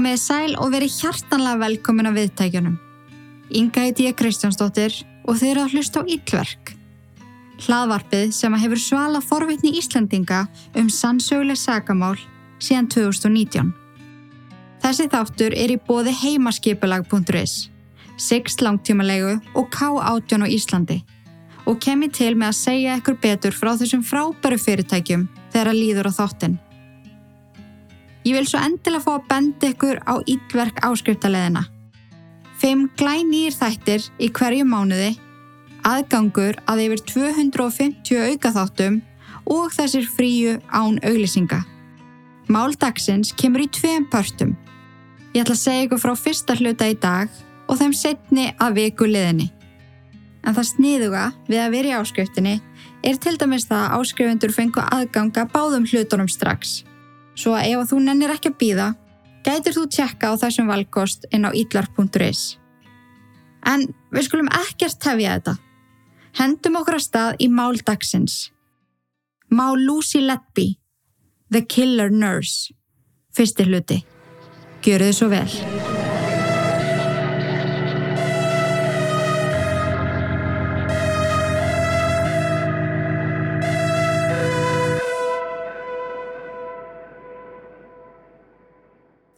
Komið sæl og verið hjartanlega velkomin að viðtækjunum. Inga heiti ég Kristjánsdóttir og þeir eru að hlusta á Íllverk. Hlaðvarpið sem að hefur svala forvitni Íslandinga um sannsöguleg sagamál síðan 2019. Þessi þáttur er í bóði heimaskipulag.is, Sixt langtímalegu og K18 á Íslandi og kemur til með að segja ykkur betur frá þessum frábæru fyrirtækjum þegar að líður á þáttinn. Ég vil svo endilega fá að benda ykkur á Íllverk áskriftarleðina. Fimm glænýr þættir í hverju mánuði, aðgangur að yfir 250 aukaþáttum og þessir fríu án auglýsinga. Máldagsins kemur í tveim pörtum. Ég ætla að segja ykkur frá fyrsta hluta í dag og þeim setni að viku liðinni. En það sniðuga við að vera í áskriftinni er til dæmis það að áskrifundur fengu aðganga báðum hlutunum strax. Svo að ef þú nennir ekki að býða, gætir þú tjekka á þessum valkost inn á idlar.is. En við skulum ekkert tefja þetta. Hendum okkur að stað í mál dagsins. Mál Lucy Letby, The Killer Nurse, fyrsti hluti. Gjöru þið svo vel.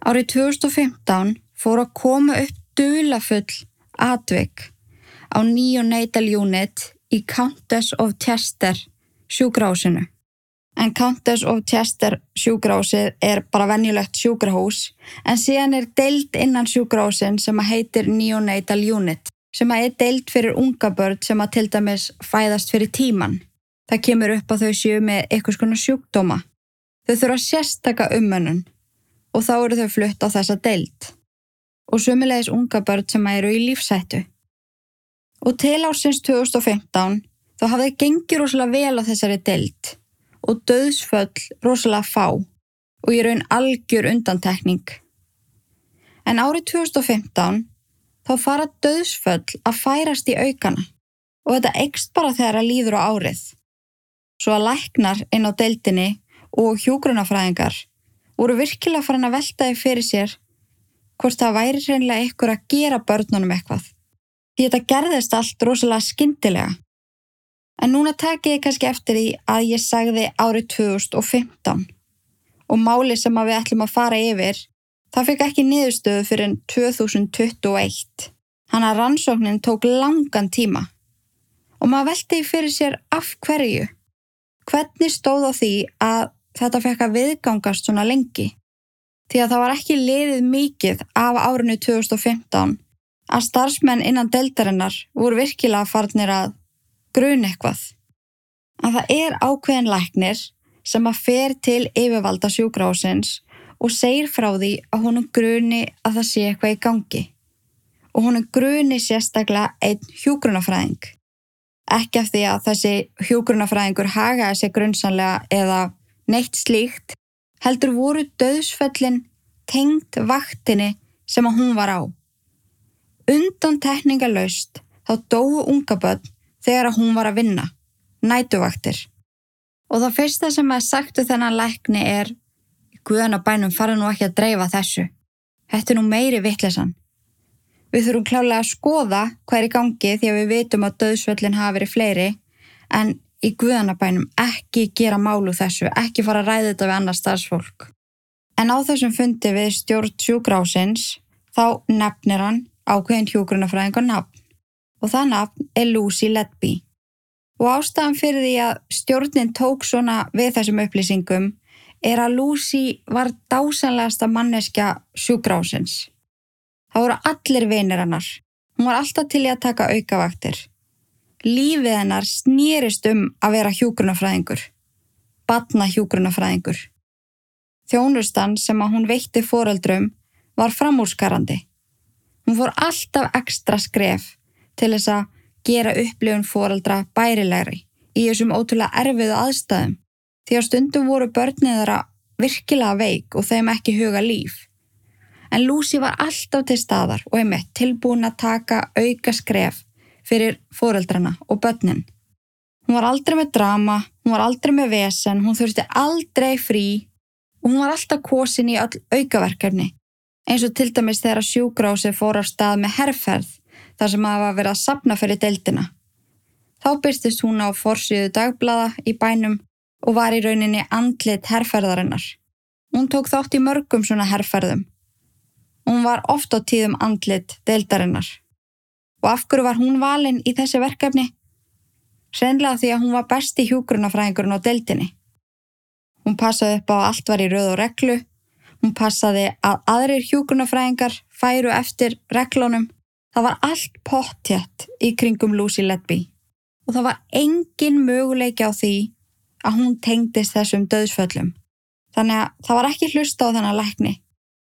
Árið 2015 fór að koma upp dulafull atvik á Neonatal Unit í Countess of Chester sjúgrásinu. En Countess of Chester sjúgrásið er bara venjulegt sjúgrahús en síðan er deild innan sjúgrásin sem að heitir Neonatal Unit sem að er deild fyrir unga börn sem að til dæmis fæðast fyrir tíman. Það kemur upp að þau séu með eitthvað svona sjúkdóma. Þau þurfa sérstaka umönnun og þá eru þau flutt á þessa deild og sumulegis unga börn sem eru í lífsættu. Og til ásins 2015 þá hafði gengið rosalega vel á þessari deild og döðsföll rosalega fá og ég raun algjör undantekning. En árið 2015 þá fara döðsföll að færast í aukana og þetta ekst bara þegar að líður á árið. Svo að læknar inn á deildinni og hjógrunafræðingar voru virkilega farin að velta þig fyrir sér hvort það væri reynilega ykkur að gera börnunum eitthvað. Því þetta gerðist allt rosalega skindilega. En núna tek ég kannski eftir því að ég sagði árið 2015 og máli sem við ætlum að fara yfir, það fekk ekki niðurstöðu fyrir 2021. Hanna rannsóknin tók langan tíma og maður velti fyrir sér af hverju. Hvernig stóð á því að þetta fekk að viðgangast svona lengi. Því að það var ekki liðið mikið af árinu 2015 að starfsmenn innan deltarinnar voru virkilega farnir að grun eitthvað. Að það er ákveðin læknir sem að fer til yfirvalda sjúgrásins og segir frá því að honum gruni að það sé eitthvað í gangi. Og honum gruni sérstaklega einn hjúgrunafræðing. Ekki af því að þessi hjúgrunafræðingur hagaði sig grunnsanlega eða neitt slíkt, heldur voru döðsföllin tengd vaktinni sem að hún var á. Undan tekningalöst þá dói unga börn þegar að hún var að vinna, nætuvaktir. Og það fyrsta sem að sagtu þennan lækni er Guðanabænum fara nú ekki að dreifa þessu. Þetta er nú meiri vittlesan. Við þurfum klálega að skoða hvað er í gangi því að við vitum að döðsvöllin hafa verið fleiri en í Guðanabænum ekki gera málu þessu, ekki fara að ræða þetta við annars starfsfólk. En á þessum fundi við stjórn sjúgrásins þá nefnir hann ákveðin hjúgrunafræðing og nafn og það nafn er Lucy Letby. Og ástæðan fyrir því að stjórnin tók svona við þessum upplýsingum er að Lucy var dásanlegasta manneskja sjúgrásins. Það voru allir vinir hannar. Hún var alltaf til í að taka aukavaktir. Lífið hennar snýrist um að vera hjúgrunafræðingur. Batna hjúgrunafræðingur. Þjónustan sem að hún veitti foreldrum var framúrskarandi. Hún fór alltaf ekstra skref til þess að gera upplifun foreldra bærilegri í þessum ótrúlega erfiðu aðstæðum því að stundum voru börnið þeirra virkilega veik og þeim ekki huga líf. En Lucy var alltaf til staðar og heimitt tilbúin að taka auka skref fyrir fóreldrana og börnin. Hún var aldrei með drama, hún var aldrei með vesen, hún þurfti aldrei frí og hún var alltaf kosin í öll aukaverkefni Eins og til dæmis þegar sjúgrási fór á stað með herrferð þar sem að hafa verið að sapna fyrir deildina. Þá byrstist hún á forsiðu dagblada í bænum og var í rauninni andlit herrferðarinnar. Hún tók þátt í mörgum svona herrferðum. Hún var oft á tíðum andlit deildarinnar. Og af hverju var hún valin í þessi verkefni? Senlega því að hún var besti hjúgrunafræðingurinn á deildinni. Hún passaði upp á að allt var í rauð og reglu. Hún passaði að aðrir hjúgrunafræðingar færu eftir reglunum. Það var allt pottjett í kringum Lucy Ledby og það var engin möguleiki á því að hún tengdist þessum döðsföllum. Þannig að það var ekki hlusta á þennan lækni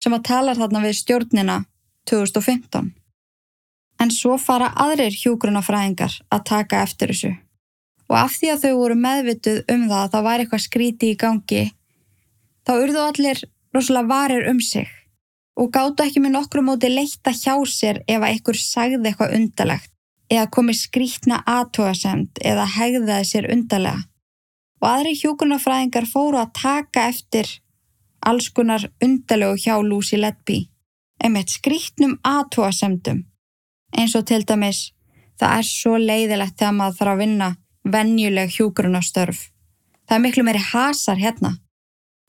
sem að tala þarna við stjórnina 2015. En svo fara aðrir hjúgrunafræðingar að taka eftir þessu. Og af því að þau voru meðvituð um það að það væri eitthvað skríti í gangi, þá urðu allir rosalega varir um sig og gáttu ekki með nokkru móti leitta hjá sér ef að einhver sagði eitthvað undalegt eða komi skrítna aðtóasemt eða hegðaði sér undalega. Og aðri hjókunarfræðingar fóru að taka eftir alls konar undalegu hjá Lucy Ledby, einmitt skrítnum aðtóasemtum, eins og til dæmis það er svo leiðilegt þegar maður þarf að vinna vennjuleg hjúgrunastörf. Það er miklu meiri hasar hérna.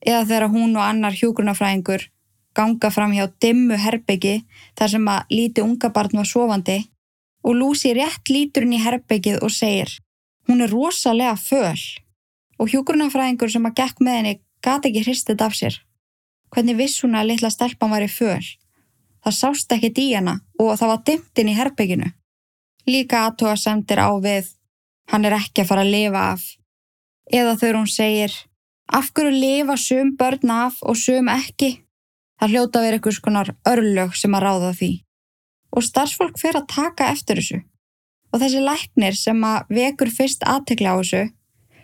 Eða þegar hún og annar hjúgrunafræðingur ganga fram hjá dimmu herbyggi þar sem að líti unga barn var sofandi og Lucy rétt lítur henni í herbyggið og segir hún er rosalega föl og hjúgrunafræðingur sem að gekk með henni gati ekki hristið af sér. Hvernig viss hún að litla stelpan var í föl? Það sást ekki í hana og það var dimt inn í herbygginu. Líka aðtóa semtir á við hann er ekki að fara að lifa af. Eða þegar hún segir, af hverju lifa sum börn af og sum ekki? Það hljóta að vera einhvers konar örlög sem að ráða því. Og starfsfólk fyrir að taka eftir þessu. Og þessi læknir sem að vekur fyrst aðtekla á þessu,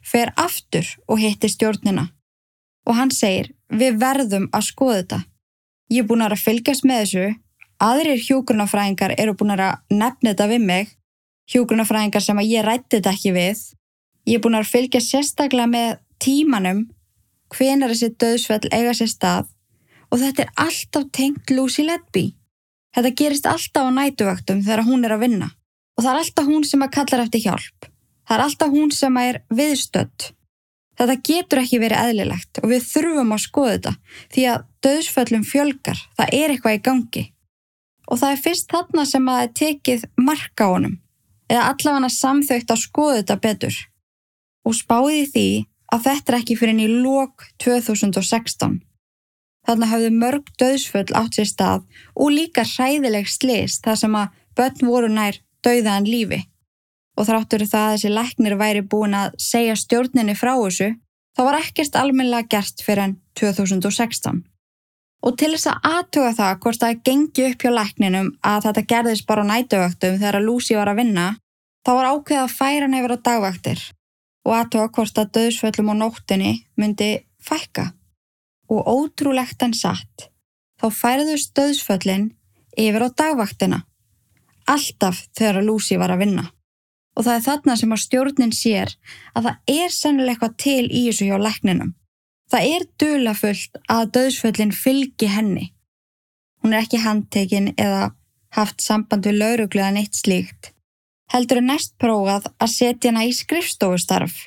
fer aftur og hitti stjórnina. Og hann segir, við verðum að skoða þetta. Ég er búin að fylgjast með þessu, aðrir hjókurnafræðingar eru búin að nefna þetta við mig hjógrunafræðingar sem að ég rætti þetta ekki við. Ég er búin að fylgja sérstaklega með tímanum hvenar þessi döðsvell eiga sér stað og þetta er alltaf tengt Lucy Ledby. Þetta gerist alltaf á nætuvöktum þegar hún er að vinna og það er alltaf hún sem að kallar eftir hjálp. Það er alltaf hún sem að er viðstött. Þetta getur ekki verið eðlilegt og við þurfum að skoða þetta því að döðsföllum fjölgar, það er eitthvað í gangi. Og það er fyrst þarna sem að það er tekið marka á honum eða allavega samþaukt að skoða þetta betur og spáði því að þetta er ekki fyrir enn í lók 2016. Þarna hafðu mörg döðsföll átt sér stað og líka hræðileg slis þar sem að börn voru nær döðaðan lífi. Og þráttur það að þessi læknir væri búin að segja stjórninni frá þessu, þá var ekkert almennilega gert fyrir enn 2016. Og til þess að aðtuga það hvort það gengi upp hjá lækninum að þetta gerðist bara á nætuvöktum þegar Lucy var að vinna, þá var ákveð að færa nefnir á dagvaktir og aðtuga hvort að döðsföllum á nóttinni myndi fækka. Og ótrúlegt en satt, þá færðust döðsföllin yfir á dagvaktina. Alltaf þegar Lucy var að vinna. Og það er þarna sem að stjórnin sér að það er sennilega eitthvað til í þessu hjá lækninum. Það er dölafullt að döðsföllin fylgi henni. Hún er ekki handtekinn eða haft samband við lauruglega neitt slíkt. Heldur er næst prófað að setja hana í skrifstofustarf.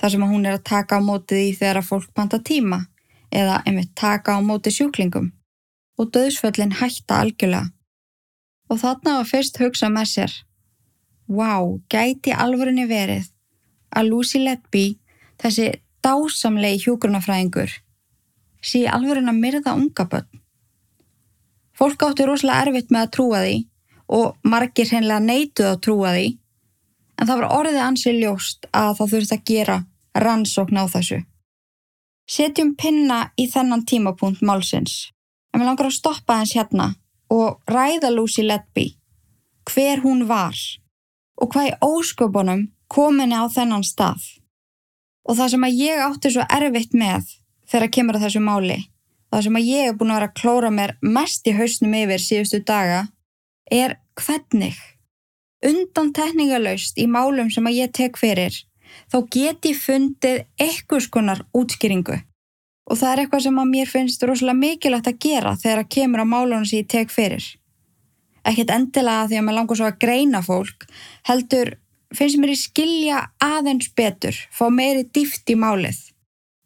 Þar sem hún er að taka á mótið í þegar að fólk panta tíma eða einmitt taka á mótið sjúklingum. Og döðsföllin hætta algjörlega. Og þarna var fyrst hugsað með sér. Vá, wow, gæti alvörinni verið að Lucy Letby, þessi dásamlegi hjúgrunafræðingur sé alveg að myrða unga börn. Fólk átti rosalega erfitt með að trúa því og margir hreinlega neituð að trúa því en það var orðið ansi ljóst að það þurft að gera rannsókn á þessu. Setjum pinna í þennan tímapunkt málsins en við langar að stoppa hans hérna og ræða Lucy Ledby hver hún var og hvað í ósköpunum kominni á þennan stað. Og það sem að ég átti svo erfitt með þegar kemur að þessu máli, það sem að ég hef búin að vera að klóra mér mest í hausnum yfir síðustu daga, er hvernig. Undan tekníkalaust í málum sem að ég tek fyrir, þá get ég fundið eitthvað skonar útskýringu. og það er eitthvað sem að mér finnst rosalega mikilvægt að gera þegar að kemur á málunum sem ég tek fyrir. Ekkert endilega því að maður langar svo að greina fólk, heldur finnst mér í skilja aðeins betur, fá meiri dýft í málið.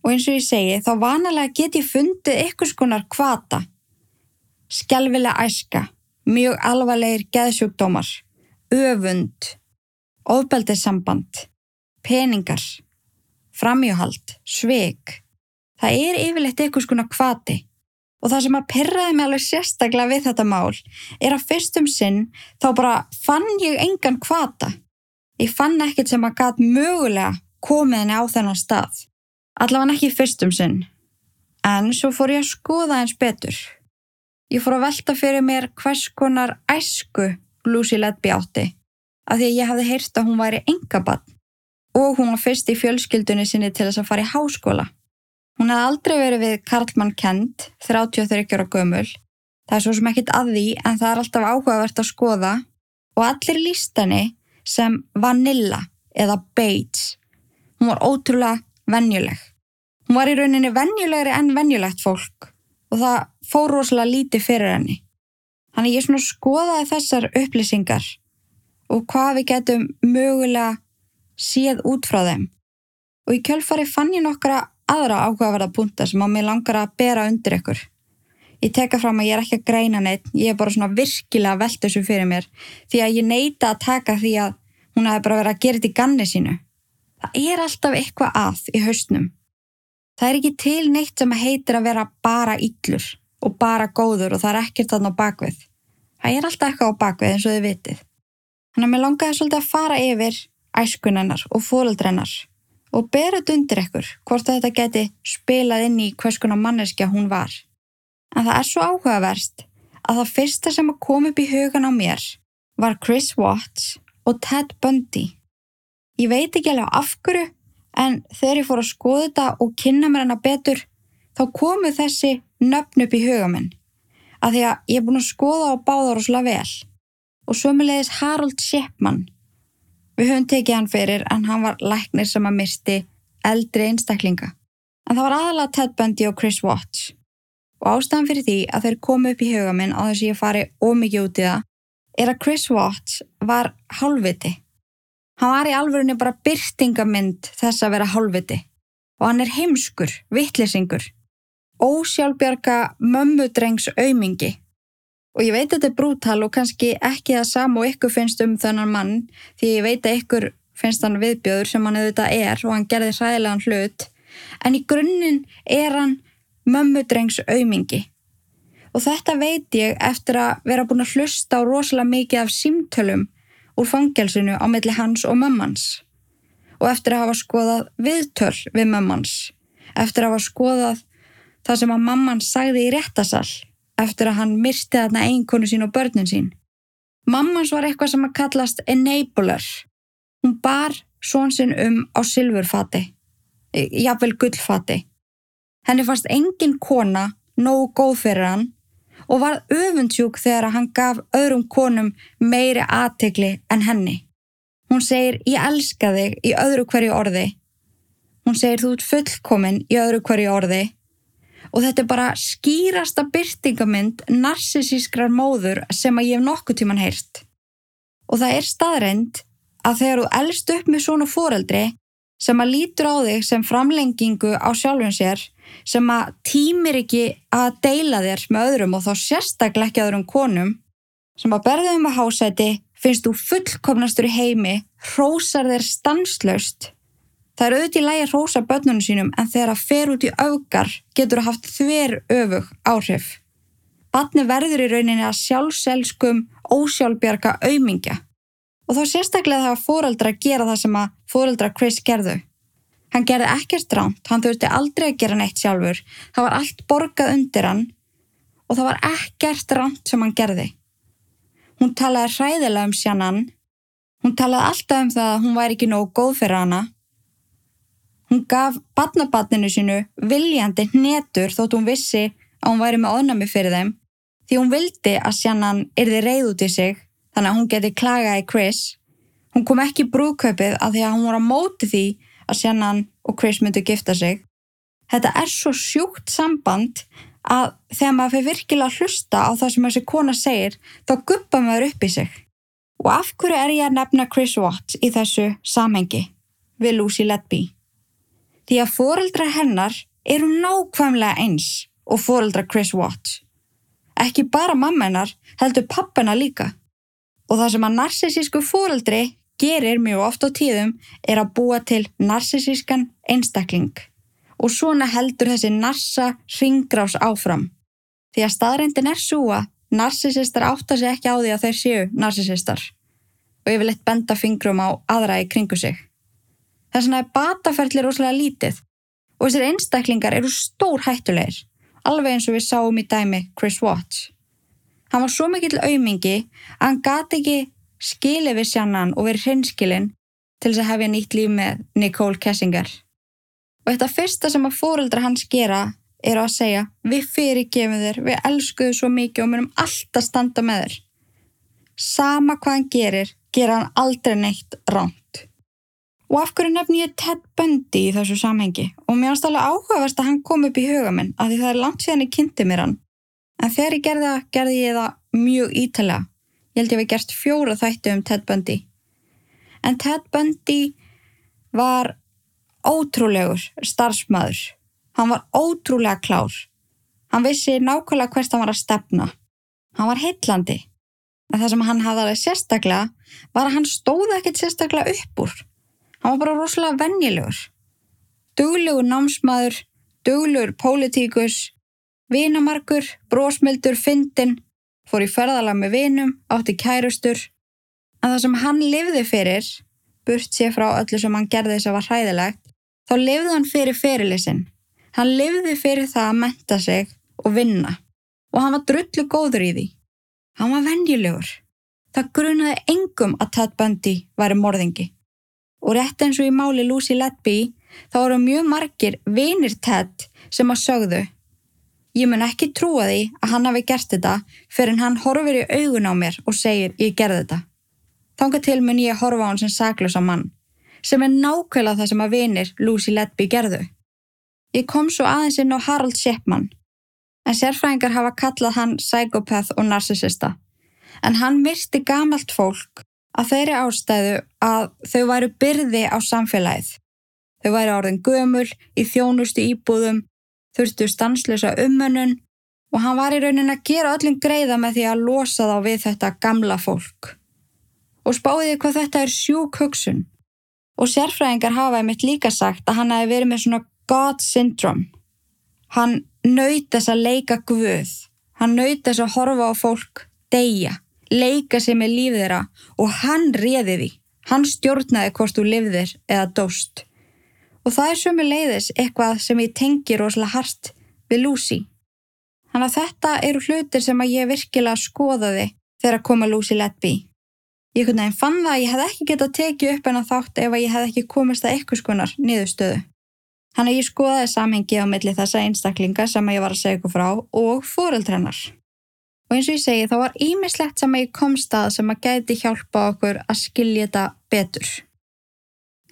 Og eins og ég segi, þá vanalega get ég fundið ykkur skonar kvata. Skelvilega æska, mjög alvarlegir geðsjúkdómar, öfund, ofbeldissamband, peningar, framjöhald, sveik. Það er yfirleitt eitthvað svona kvati og það sem að perraði mig alveg sérstaklega við þetta mál er að fyrstum sinn þá bara fann ég engan kvata. Ég fann ekkert sem að gæt mögulega komið henni á þennan stað. Allavega ekki fyrstum sinn. En svo fór ég að skoða eins betur. Ég fór að velta fyrir mér hvers konar æsku Lucy Ledby átti af því að ég hafði heyrt að hún væri engabann og hún var fyrst í fjölskyldunni sinni til þess að fara í háskóla. Hún hafði aldrei verið við Karlmann Kent, 33 ára gömul. Það er svo sem ekkit að því en það er alltaf áhugavert að skoða og allir líst henni sem Vanilla eða Bates. Hún var ótrúlega vennjuleg. Hún var í rauninni vennjulegri en vennjulegt fólk og það fór rosalega lítið fyrir henni. Þannig ég svona skoðaði þessar upplýsingar og hvað við getum mögulega séð út frá þeim. Og í kjölfari fann ég nokkra aðra áhugaverða punta sem á mig langar að bera undir ykkur. Ég teka fram að ég er ekki að greina neitt, ég er bara svona virkilega velt þessu fyrir mér því að ég neita að taka því að hún hefði bara verið að gera þetta í ganni sínu. Það er alltaf eitthvað að í haustnum. Það er ekki til neitt sem heitir að vera bara yllur og bara góður og það er ekkert þarna á bakvið. Það er alltaf eitthvað á bakvið eins og þið vitið. Þannig að mér langaði svolítið að fara yfir æskunennar og fóreldrennar og bera þetta undir ekkur hvort þetta geti spilað inn í hvers konar manneskja hún var. En það er svo áhugaverst að það fyrsta sem að koma upp í hugan á mér var Chris Watts og Ted Bundy. Ég veit ekki alveg af hverju en þegar ég fór að skoða þetta og kynna mér hana betur þá komu þessi nöfn upp í hugamenn að því að ég er búin að skoða á báðar og slá vel og sömulegis Harold Shepman Við höfum tekið hann fyrir en hann var læknir sem að misti eldri einstaklinga. En það var aðalega Ted Bundy og Chris Watts. Og ástæðan fyrir því að þeir komu upp í huga minn á þess að ég fari ómikið út í það er að Chris Watts var hálfviti. Hann var í alvörunni bara byrtingamind þess að vera hálfviti. Og hann er heimskur, vittlisingur. Ósjálfbjörga mömmudrengs aumingi Og ég veit að þetta er brútal og kannski ekki það sam og ykkur finnst um þennan mann því ég veit að ykkur finnst hann viðbjöður sem hann auðvitað er og hann gerði hræðilegan hlut. En í grunninn er hann mömmudrengs aumingi. Og þetta veit ég eftir að vera búin að hlusta á rosalega mikið af símtölum úr fangelsinu á milli hans og mömmans. Og eftir að hafa skoðað viðtöl við mömmans. Eftir að hafa skoðað það sem að mamman sagði í réttasall eftir að hann myrsti þarna einkonu sín og börnin sín. Mammans var eitthvað sem að kallast enabler. Hún bar són sinn um á silfurfati, jafnvel gullfati. Henni fannst engin kona nógu góð fyrir hann og var öfundsjúk þegar hann gaf öðrum konum meiri aðtegli en henni. Hún segir ég elska þig í öðru hverju orði. Hún segir þú ert fullkominn í öðru hverju orði og þetta er bara skýrasta byrtingamind narsisískrar móður sem að ég hef nokkuð tíman heyrt. Og það er staðreind að þegar þú elst upp með svona fóreldri sem að lítur á þig sem framlengingu á sjálfum sér sem að tímir ekki að deila þér með öðrum og þá sérstaklega ekki öðrum konum sem að berðið um að hásæti finnst þú fullkomnastur í heimi hrósar þér stanslöst Það er auðvitað í lægi að rósa börnunum sínum en þegar það fer út í augar getur það haft þver öfug áhrif. Batni verður í rauninni að sjálfselskum ósjálfbjarga aumingja og þá sérstaklega það að fóreldra gera það sem að fóreldra Chris gerðu. Hann gerði ekkert ránt, hann þurfti aldrei að gera neitt sjálfur, það var allt borgað undir hann og það var ekkert ránt sem hann gerði. Hún talaði hræðilega um sjannan, hún talaði alltaf um það að hún væri ekki nógu góð fyrir hana Hún gaf badnabatninu sínu viljandi hnetur þótt hún vissi að hún væri með ónami fyrir þeim því hún vildi að Sjannan erði reyð út í sig þannig að hún geti klagað í Chris. Hún kom ekki brúðkaupið að því að hún voru á móti því að Sjannan og Chris myndu gifta sig Þetta er svo sjúkt samband að þegar maður fyrir virkilega að hlusta á það sem þessi kona segir, þá guppa maður upp í sig. Og af hverju er ég að nefna Chris Watts í þessu samhengi við Lucy Letby? Því að foreldra hennar eru nákvæmlega eins og foreldra Chris Watts. Ekki bara mamma hennar, heldur pappana líka. Og það sem að narsisísku foreldri gerir mjög oft á tíðum er að búa til narsisískan einstakling og svona heldur þessi narsa ringgrás áfram. Því að staðrindin er að narsisistar átta sig ekki á því að þeir séu narsisistar og yfirleitt benda fingrum á aðra í kringu sig. Þess vegna er bataferðli rosalega lítið og þessir einstaklingar eru stór hættulegir, alveg eins og við sáum í dæmi Chris Watts. Hann var svo mikill aumingi að hann gati ekki skilið við sjannan og verið hrinskilinn til þess að hefja nýtt líf með Nicole Kessinger. Og þetta fyrsta sem að fóreldra hans gera er að segja við fyrirgefum þér, við elskuðu svo mikið og munum alltaf standa með þér. Sama hvað hann gerir, gera hann aldrei neitt ránt. Og af hverju nefn ég Ted Bundy í þessu samhengi? Og mér finnst alveg áhugavert að hann kom upp í huga minn að því það er langt síðan ég kynnti mér hann. En þegar ég gerði það, gerði ég það mjög ítalega. Ég held ég að við gerst fjóra þættu um Ted Bundy. En Ted Bundy var ótrúlegur starfsmæður. Hann var ótrúlega klár. Hann vissi nákvæmlega hvert hann var að stefna. Hann var heitlandi. En það sem hann hafði alveg sérstaklega var að hann stóði ekkert sérstaklega upp úr. Hann var bara rosalega vennilegur. Duglegur námsmaður, duglegur pólitíkus, vinamarkur, brósmildur, fyndin, fór í ferðalag með vinum, átti kærustur. En það sem hann livði fyrir, burt sér frá öllu sem hann gerði þess að var hræðilegt, þá lifði hann fyrir fyrirlisin. Hann lifði fyrir það að menta sig og vinna og hann var drullu góður í því. Hann var venjulegur. Það grunaði engum að Ted Bundy væri morðingi. Og rétt eins og í máli Lucy Letby þá eru mjög margir vinir Ted sem að sögðu Ég mun ekki trúa því að hann hafi gert þetta fyrir hann horfir í augun á mér og segir ég gerði þetta. Þánga til mun ég horfa á hann sem saglösa mann sem er nákvæmlega það sem að vinir Lucy Letby gerðu. Ég kom svo aðeins inn á Harold Shipman, en sérfræðingar hafa kallað hann psychopath og narcissista, en hann myrti gamalt fólk að þeirri ástæðu að þau væru byrði á samfélagið. Þau væri orðin gömul í þjónustu íbúðum, þurftu stanslösa umönnun og hann var í raunin að gera öllum greiða með því að losa þá við þetta gamla fólk. Og spáðið hvað þetta er sjúk hugsun. Og sérfræðingar hafa einmitt líka sagt að hann hefði verið með svona God syndrome. Hann nöyt þess að leika guð. Hann nöyt þess að horfa á fólk deyja, leika sig með lífið þeirra og hann reði því. Hann stjórnaði hvort þú lifðir eða dóst. Og það er sömu leiðis eitthvað sem ég tengi rosalega hart við Lucy. Þannig að þetta eru hlutir sem að ég virkilega skoðaði þegar að koma Lucy Letby. Ég fann það að ég hef ekki getað tekið upp en að þátt ef ég hef ekki komist að eitthvað skonar niðurstöðu. Þannig að ég skoðaði samhengi á milli þessa einstaklinga sem ég var að segja ykkur frá og fóreldrennar. Og eins og ég segi þá var ímislegt sem ég komst að sem að gæti hjálpa okkur að skilja þetta betur.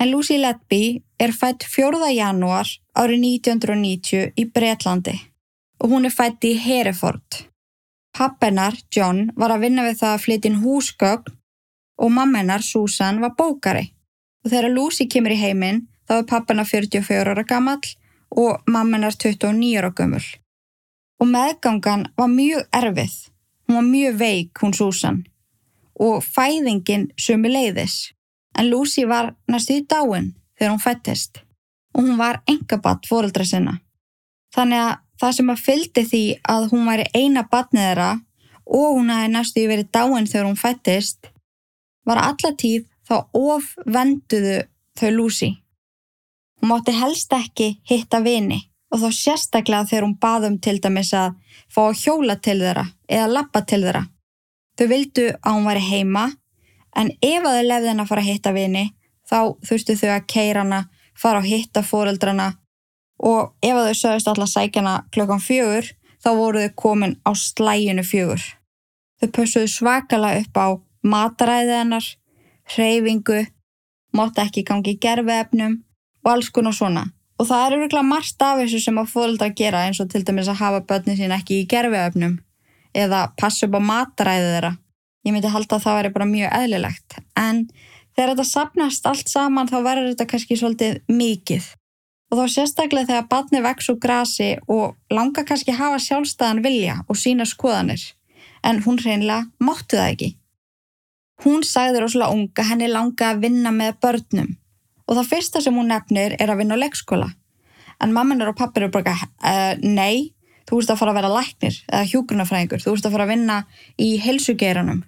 En Lucy Letby er fætt 4. janúar árið 1990 í Breitlandi og hún er fætt í Hereford. Pappennar, John, var að vinna við það að flytja inn húsgögn og mammenar, Susan, var bókari. Og þegar Lucy kemur í heiminn þá er pappana 44 ára gammal og mammenar 29 ára gömul. Og meðgangan var mjög erfið. Hún var mjög veik, hún Susan. Og fæðingin sumi leiðis. En Lucy var næstu í dáin þegar hún fættist. Og hún var engabatt fóreldra sinna. Þannig að það sem að fyldi því að hún væri eina batniðra og hún hefði næstu í verið dáin þegar hún fættist var allatíð þá ofvenduðu þau Lucy. Hún mátti helst ekki hitta vini og þá sérstaklega þegar hún baðum til dæmis að fá að hjóla til þeirra eða lappa til þeirra. Þau vildu að hún væri heima en ef að þau lefði henn að fara að hitta vini þá þurftu þau að keira hana, fara að hitta fóreldrana og ef að þau sögist alltaf sækjana klokkan fjögur þá voru þau komin á slæginu fjögur. Þau pössuðu svakala upp á mataræði hennar, hreyfingu, mátti ekki gangi gerfiefnum og alls konar svona Og það er öruglega margt af þessu sem að fóreldra gera eins og til dæmis að hafa börnin sín ekki í gerfiöfnum eða passa upp á mataræðu þeirra. Ég myndi halda að það veri bara mjög eðlilegt. En þegar þetta sapnast allt saman þá verður þetta kannski svolítið mikið. Og þá sérstaklega þegar barni vex úr grasi og langar kannski hafa sjálfstæðan vilja og sína skoðanir. En hún reynilega móttu það ekki. Hún sagði rosalega unga henni langa að vinna með börnum og það fyrsta sem hún nefnir er að vinna á leikskóla. En mamminar og pappir eru bara uh, nei, þú ert að fara að vera læknir eða hjúgrunafræðingur, þú ert að fara að vinna í helsugeiranum.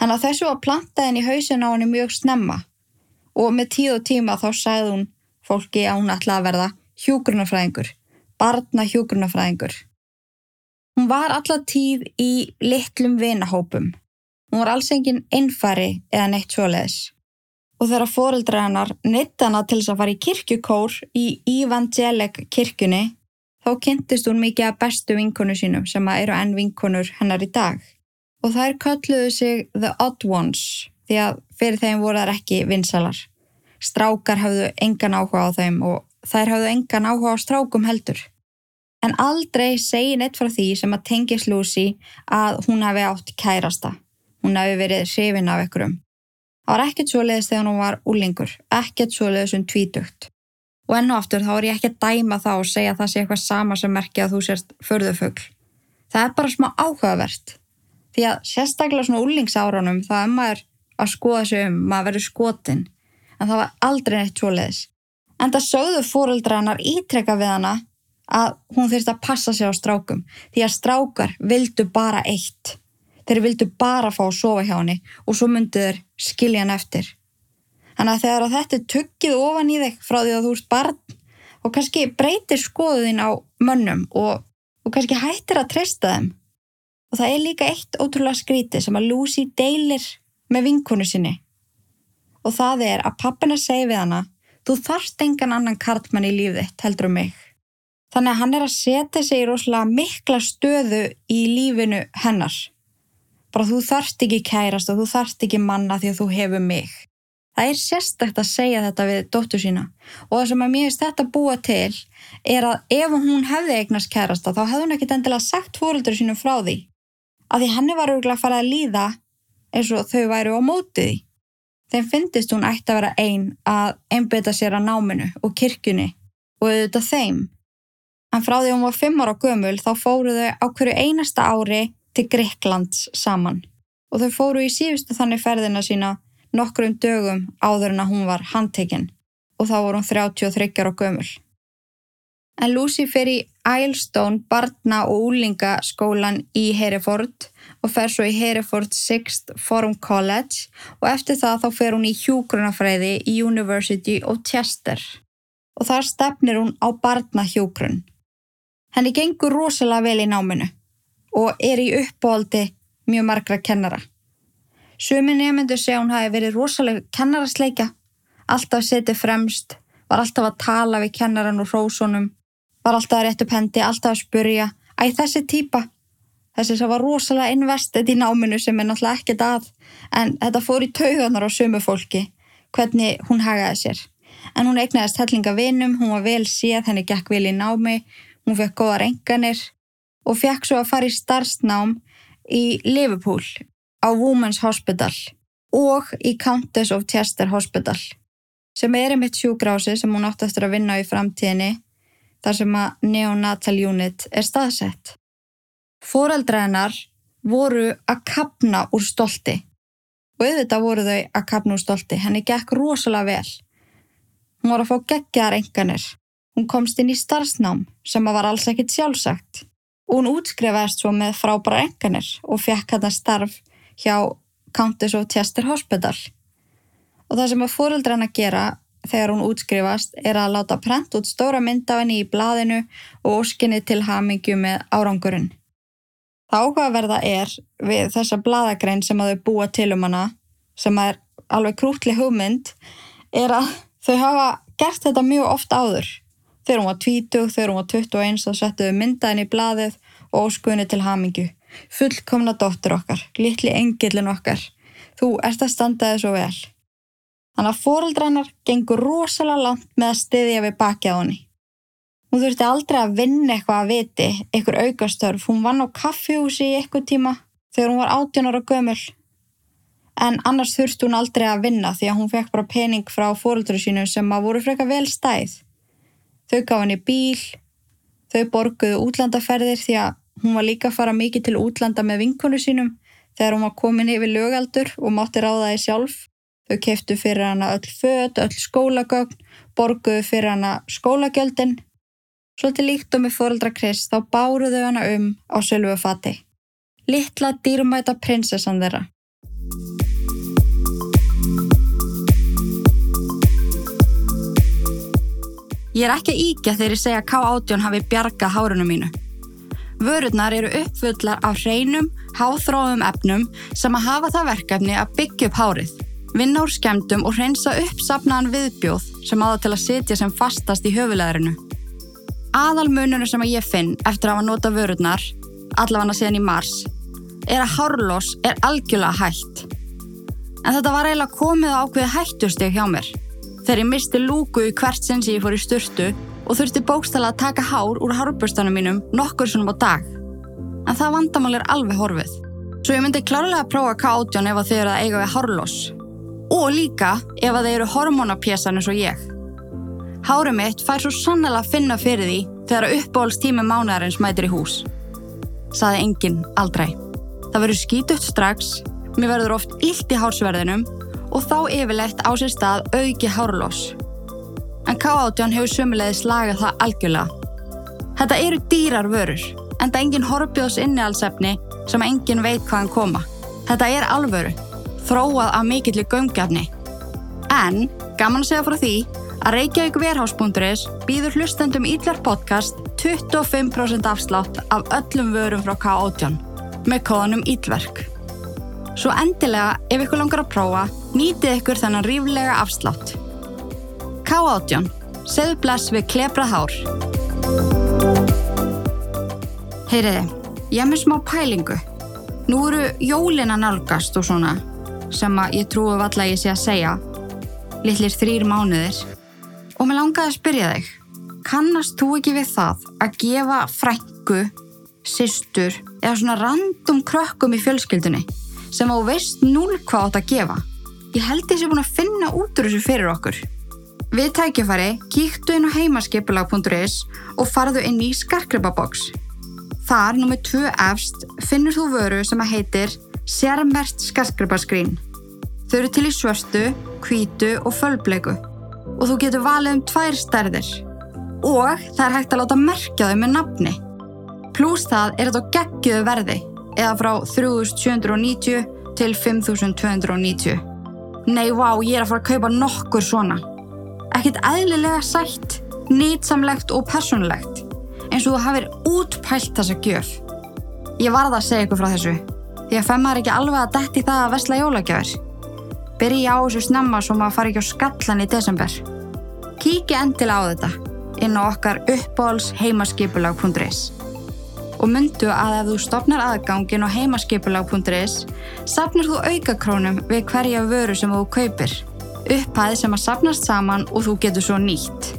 Þannig að þessu var plantaðin í hausin á henni mjög snemma og með tíð og tíma þá sagði hún fólki að hún ætlaði að verða hjúgrunafræðingur, barna hjúgrunafræðingur. Hún var alla tíð í litlum vinahópum. Hún var alls engin einfari eða neitt svoleiðis og þegar fóreldra hennar neitt hana til þess að fara í kirkjukór í Evangelic kirkjunni þá kynntist hún mikið að bestu vinkonu sínum sem eru enn vinkonur hennar í dag. Og þær kölluðu sig The Odd Ones því að fyrir þeim voru þær ekki vinsalar. Strákar hafðu engan áhuga á þeim og þær hafðu engan áhuga á strákum heldur. En aldrei segi neitt frá því sem að tengis Lucy að hún hafi átt kærasta. Hún hafi verið hrifin af ekkurum. Það var ekkert svo leiðist þegar hún var úlingur, ekkert svo leiðist um tvítugt. Og enn og aftur þá er ég ekki að dæma þá og segja að það sé eitthvað sama sem merkja að þú sérst förðufögl. Það er bara smá áhugavert. Því að sérstaklega svona úlingsárunum þá er maður að skoða sig um, maður verður skotin. En það var aldrei neitt svo leiðis. En það sögðu fóruldra hennar ítrekka við hana að hún þurfti að passa sig á strákum. Því að strákar vildu bara eitt þeir vildu bara fá að sofa hjá henni og svo myndu þeir skilja hann eftir. Þannig að þegar að þetta er tuggið ofan í þig frá því að þú ert barn og kannski breytir skoðuðin á mönnum og, og kannski hættir að treysta þeim. Og það er líka eitt ótrúlega skríti sem að Lucy deilir með vinkonu sinni. Og það er að pappina segi við hana, þú þarft engan annan kartmann í lífið þitt heldur um mig. Þannig að hann er að setja sig í rosalega mikla stöðu í lífinu hennar bara þú þarft ekki kærast og þú þarft ekki manna því að þú hefur mig. Það er sérstækt að segja þetta við dóttur sína og það sem að mér finnst þetta búa til er að ef hún hefði eignast kærasta þá hefði hún ekkit endilega sagt fóröldur sínum frá því. Að því henni var örgulega að fara að líða eins og þau væru á mótið því. Þeim finnist hún ætti að vera einn að einbita sér að náminu og kirkjunni og auðvitað þeim. En frá því hún var fimm ára gömul þá fóruðu á hverju einasta ári til Greiklands saman. Og þau fóru í síðustu þannig ferðina sína nokkrum dögum áður en að hún var handtekinn og þá voru hún 33 ára gömul. En Lucy fer í Eilstone barna- og úlingaskólan í Hereford og fer svo í Hereford 6th Forum College. Og eftir það þá fer hún í hjúgrunafræði í University of Chester. Og þar stefnir hún á barnahjúgrun. Henni gengur rosalega vel í náminu og er í uppbóldi mjög margra kennara. Sumi nefnendur segja hún hafi verið rosalega kennarasleika, alltaf setið fremst, var alltaf að tala við kennaran og hrósunum, var alltaf að rétt upp hendi, alltaf að spurja, æ þessi típa, þessi sem var rosalega investið í náminu sem er náttúrulega ekkert að, en þetta fór í tauganar á sumu fólki, hvernig hún hagaði sér. En hún eignaðist hellinga vinum, hún var vel séð, henni gekk vel í námi, hún fekk góða renganir og fekk svo að fara í starfsnám í Liverpool á Women's Hospital og í Countess of Chester Hospital sem er einmitt sjúgrási sem hún átt eftir að vinna í framtíðinni þar sem að Neonatal Unit er staðsett. Fóreldra hennar voru að kapna úr stolti og auðvitað voru þau að kapna úr stolti. Henni gekk rosalega vel. Hún var að fá geggar enganir. Hún komst inn í starfsnám sem að var alls ekkit sjálfsagt og hún útskrifaðist svo með frábæra enganir og fekk hann að starf hjá Countess of Chester Hospital. Og það sem að fóreldra hann að gera þegar hún útskrifast er að láta prent út stóra mynd af henni í blaðinu og óskinni til hamingju með árangurinn. Það áhugaverða er við þessa blaðagrein sem að þau búa til um hana, sem er alveg krútli hugmynd, er að þau hafa gert þetta mjög oft áður. Þegar hún var 20, þegar hún var 21 þá settuðu myndaðin í blaðið og óskunni til hamingju. Fullkomna dóttur okkar, litli engillin okkar. Þú ert að standa þið svo vel. Þannig að fóreldrannar gengur rosalega langt með að styðja við bakið á henni. Hún þurfti aldrei að vinna eitthvað að viti, eitthvað aukastörf. Hún vann á kaffihúsi í eitthvað tíma þegar hún var 18 ára gömul. En annars þurfti hún aldrei að vinna því að hún fekk bara pening frá fóreldru sínu sem að voru freka vel stæð. Þau gaf henni bíl, þau borguðu útlandaferðir því að hún var líka að fara mikið til útlanda með vinkonu sínum þegar hún var komin yfir lögaldur og mátti ráða því sjálf. Þau keftu fyrir hana öll född, öll skólagögn, borguðu fyrir hana skólagjöldin. Svolítið líkt og með fóröldra Krist þá báruðu hana um á sölvu fati. Littla dýrmæta prinsessan þeirra. Ég er ekki íkja þegar ég segja að K18 hafi bjargað hárunum mínu. Vörurnar eru uppfullar af hreinum, háþróðum efnum sem að hafa það verkefni að byggja upp hárið, vinna úr skemdum og hreinsa upp sapnaðan viðbjóð sem aða til að sitja sem fastast í höfuleðrinu. Aðalmununum sem að ég finn eftir að hafa nota vörurnar, allavega síðan í mars, er að hárlós er algjörlega hægt. En þetta var eiginlega komið á ákveði hættusteg hjá mér. Þegar ég misti lúku í hvert sinn sem ég fór í styrtu og þurfti bókstala að taka hár úr hárbörstanum mínum nokkur svonum á dag. En það vandamál er alveg horfið. Svo ég myndi klárlega að prófa K18 ef þeir eru að eiga við hárloss. Og líka ef þeir eru hormonapjæsan eins og ég. Hárið mitt fær svo sannlega að finna fyrir því þegar uppbólstími mánaðarins mætir í hús. Saði enginn aldrei. Það verður skítutt strax, mér verður oft illt í hársverðinum og þá yfirlegt á sér stað auki hárloss en K18 hefur sömulegði slagað það algjörlega. Þetta eru dýrar vörur, en það er engin horfbjóðs innihalsefni sem engin veit hvaðan koma. Þetta er alvöru, þróað af mikillir gömgefni. En, gaman að segja frá því, að Reykjavík Verhás.is býður hlustendum Ídlar podcast 25% afslátt af öllum vörum frá K18 með kóðanum Ídverk. Svo endilega, ef ykkur langar að prófa, nýtið ykkur þennan ríflega afslátt. K18. Segðu bless við klebrað hár. Heyriði, ég hef með smá pælingu. Nú eru jólina nálgast og svona sem að ég trúi valla ég sé að segja. Littlir þrýr mánuðir. Og mér langaði að spyrja þig. Kannast þú ekki við það að gefa frængu, sýstur eða svona random krökkum í fjölskyldunni sem á veist núl hvað átt að gefa? Ég held þessi búin að finna út úr þessu fyrir okkur. Við tækifæri kíktu inn á heimaskipulag.is og farðu inn í skarkrepaboks. Þar, nummið 2 efst, finnur þú vöru sem að heitir Sérmert skarkrepaskrín. Þau eru til í svörstu, kvítu og fölbleiku og þú getur valið um tvær stærðir. Og það er hægt að láta merkja þau með nafni. Plús það er þetta geggiðu verði eða frá 3790 til 5290. Nei, vá, ég er að fara að kaupa nokkur svona ekkert eðlilega sætt, nýtsamlegt og personlegt eins og þú hafið útpælt þessa gjöf. Ég varða að segja ykkur frá þessu því að femmar ekki alveg að detti það að vestla jólagjafir. Byrji á þessu snemma svo maður fari ekki á skallan í desember. Kíki endilega á þetta inn á okkar uppbóls heimaskipulag.is og myndu að ef þú stopnar aðgangin á heimaskipulag.is sapnir þú aukakrónum við hverja vöru sem þú kaupir upphæð sem að sapnast saman og þú getur svo nýtt.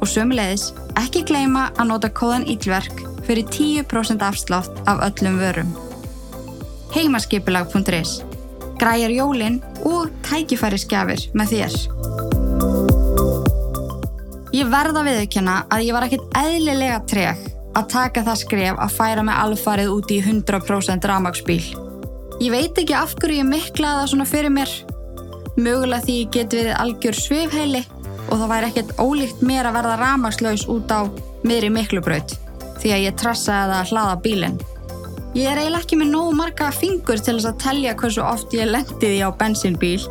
Og sömulegis, ekki gleyma að nota kóðan ílverk fyrir 10% afslátt af öllum vörum. Heimaskipulag.is Græjar jólinn og tækifæri skjafir með þér. Ég verða viðkjöna að ég var ekkit eðlilega treg að taka það skref að færa mig alfarið út í 100% ramagsbíl. Ég veit ekki af hverju ég miklaði það svona fyrir mér Mögulega því ég get við algjör svifheili og það væri ekkert ólíkt mér að verða ramagslaus út á miðri miklubraut því að ég trassaði að hlaða bílinn. Ég er eiginlega ekki með nógu marga fingur til þess að tellja hversu oft ég lendiði á bensinbíl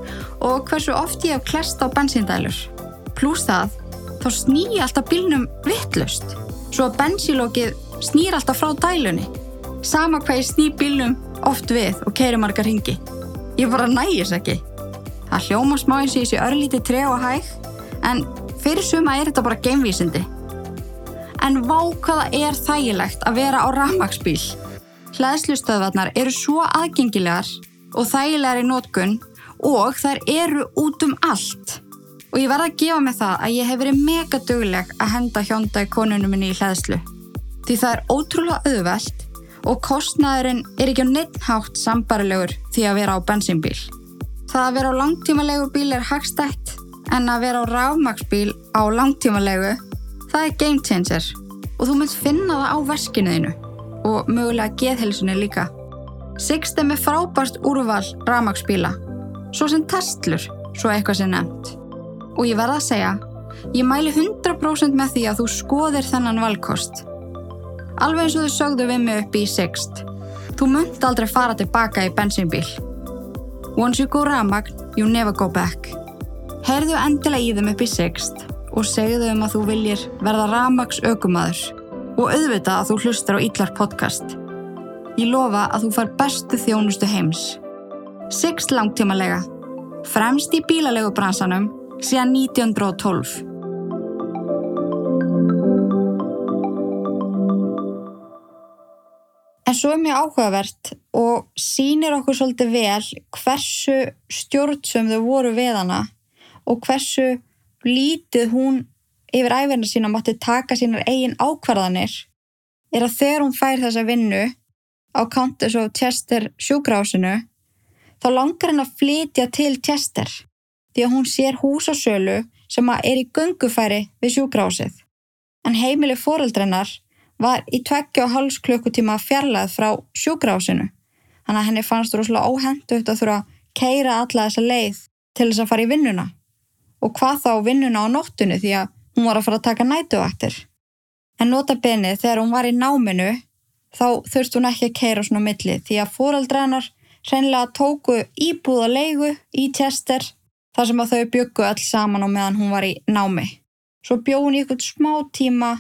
og hversu oft ég hef klest á bensindælur. Plús það, þá snýi alltaf bílnum vittlust, svo að bensílókið snýr alltaf frá dælunni. Sama hvað ég sný bílnum oft við og keiri marga ringi. Ég bara nægis ekki. Það hljóma smá eins og ég sé örlíti tre og hæg, en fyrir suma er þetta bara geimvísindi. En vá hvaða er þægilegt að vera á ramagsbíl. Hlæðslustöðvarnar eru svo aðgengilegar og þægilegar í nótkunn og þær eru út um allt. Og ég verða að gefa mig það að ég hef verið mega dugleg að henda hjónda í konunum minni í hlæðslu. Því það er ótrúlega auðvelt og kostnæðurinn er ekki á neitthátt sambarilegur því að vera á bensínbíl. Það að vera á langtímalegu bíl er hagstætt en að vera á rámagsbíl á langtímalegu það er game changer og þú myndt finna það á veskinuðinu og mögulega geðhilsunni líka. Sixt er með frábært úrval rámagsbíla, svo sem testlur, svo eitthvað sem nefnt. Og ég verða að segja, ég mæli 100% með því að þú skoðir þennan valkost. Alveg eins og þau sögðu við mig upp í Sixt. Þú munt aldrei fara tilbaka í bensínbíl. Once you go ramagn, you never go back. Heyrðu endilega í þeim upp í Sixt og segðu þeim að þú viljir verða ramags aukumadur og auðvita að þú hlustar á Ítlar podcast. Ég lofa að þú far bestu þjónustu heims. Sixt langtímalega. Fremst í bílalegu bransanum síðan 1912. En svo er mjög áhugavert og sínir okkur svolítið vel hversu stjórnsum þau voru við hana og hversu lítið hún yfir æfina sína mátti taka sínar eigin ákvarðanir er að þegar hún fær þessa vinnu á Countess of Chester sjúkrásinu þá langar henn að flytja til Chester því að hún sér hús á sölu sem er í gungufæri við sjúkrásið. En heimili foreldrennar var í tveggja og hálfs klukkutíma fjarlæð frá sjúkrásinu. Þannig að henni fannst rosalega óhendu að þurfa að keira alla þessa leið til þess að fara í vinnuna. Og hvað þá vinnuna á nóttunni því að hún var að fara að taka nætuvaktir. En nota benið þegar hún var í náminu þá þurft hún ekki að keira svona milli því að foreldrennar hreinlega tóku íbúða leigu í tester þar sem að þau byggu alls saman á meðan hún var í námi. Svo bjóð hún í eitthvað smá tíma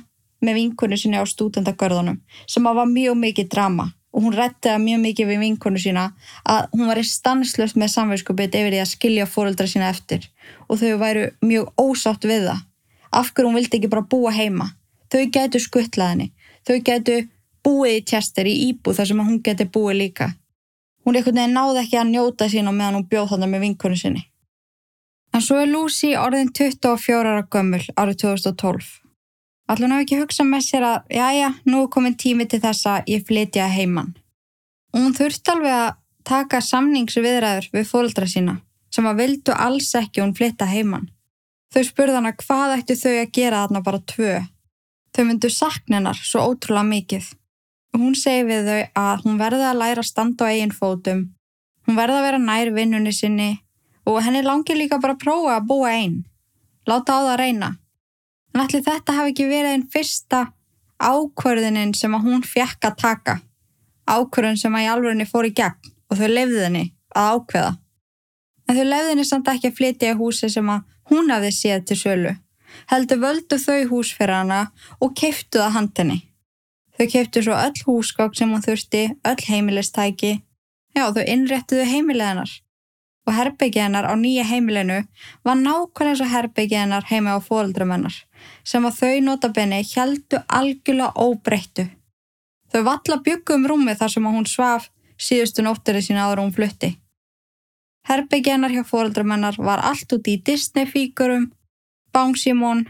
með vinkunni sinni á stúdendagörðunum sem að var mjög mikið drama og hún rettiða mjög mikið við vinkunni sína að hún var í stanslöst með samverðskupið yfir því að skilja fóröldra sína eftir og þau væru mjög ósátt við það. Af hverju hún vildi ekki bara búa heima. Þau gætu skuttlaðinni. Þau gætu búið í tjester í íbú þar sem hún geti búið líka. Hún ekkert nefn náði ekki að njóta sín og meðan hún bjóð þarna með vinkunni sinni. En svo er Lucy orðin 24 ára gömmul árið 2012. Allur ná ekki hugsa með sér að, já já, nú er komin tími til þess að ég flytja heimann. Hún þurfti alveg að taka samningsviðræður við fólkdra sína sem að vildu alls ekki hún flytta heimann. Þau spurði hana hvað ættu þau að gera þarna bara tvö. Þau myndu sakninar svo ótrúlega mikið. Hún segi við þau að hún verði að læra að standa á eigin fótum. Hún verði að vera nær vinnunni sinni og henni langi líka bara að prófa að búa einn. Láta á það að reyna. En allir þetta hafi ekki verið einn fyrsta ákvörðinin sem að hún fjekk að taka. Ákvörðin sem að í alvegni fór í gegn og þau lefði henni að ákveða. En þau lefði henni samt ekki að flytja í húsi sem að hún hafði séð til sölu. Heldur völdu þau hús fyrir hana og keiftu það handinni. Þau keiftu svo öll húsgák sem hún þurfti, öll heimilistæki. Já, þau innréttuðu heimileganar og herbyggið hennar á nýja heimilinu var nákvæmlega og herbyggið hennar heima á fóreldramennar sem að þau notabenni heldu algjörlega óbreyttu. Þau valla byggum um rúmi þar sem að hún svaf síðustu nóttirri sína áður hún flutti. Herbyggið hennar hjá fóreldramennar var allt út í Disney-fíkurum, bánsímón,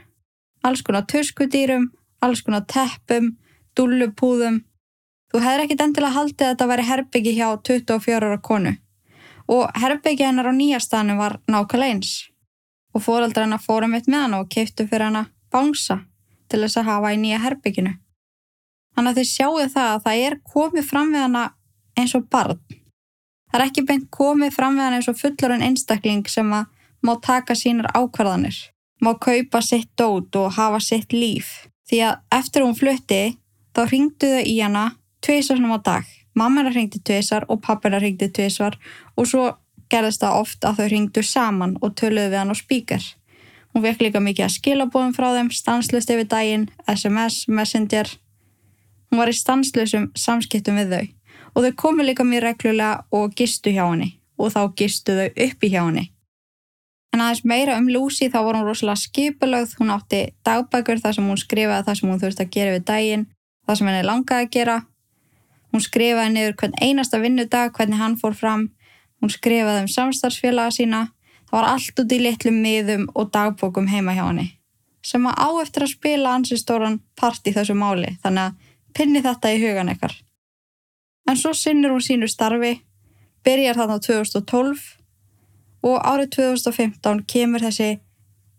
alls konar tuskudýrum, alls konar teppum, dullupúðum. Þú hefði ekkit endilega haldið að þetta væri herbyggi hjá 24 ára konu og herbyggja hennar á nýjastanum var nákvæmlega eins og fóreldra hennar fórum mitt með hann og keiptu fyrir hann að bánsa til þess að hafa í nýja herbygginu. Þannig að þið sjáu það að það er komið fram við hana eins og barn. Það er ekki beint komið fram við hana eins og fullorinn einstakling sem að má taka sínar ákvarðanir, má kaupa sitt dót og hafa sitt líf. Því að eftir hún flutti þá ringdu þau í hana tviðsvarnum á dag Mamma hennar ringdi tviðsvar og pappa hennar ringdi tviðsvar og svo gerðist það oft að þau ringdu saman og töluðu við hann á spíkar. Hún vekk líka mikið að skilabóðum frá þeim, stanslust yfir daginn, SMS, Messenger. Hún var í stanslösum samskiptum við þau og þau komu líka mjög reglulega og gistu hjá henni og þá gistu þau upp í hjá henni. En aðeins meira um Lucy þá var hún rosalega skipulögð, hún átti dagbækur þar sem hún skrifaði það sem hún þurfti að gera við daginn, það sem henni langaði að gera Hún skrifaði niður hvern einasta vinnudag, hvernig hann fór fram. Hún skrifaði um samstarfsfélaga sína. Það var allt út í litlum miðum og dagbókum heima hjá henni. Sem að á eftir að spila ansi stóran part í þessu máli. Þannig að pinni þetta í hugan ekkar. En svo sinnur hún sínu starfi, byrjar þarna 2012 og árið 2015 kemur þessi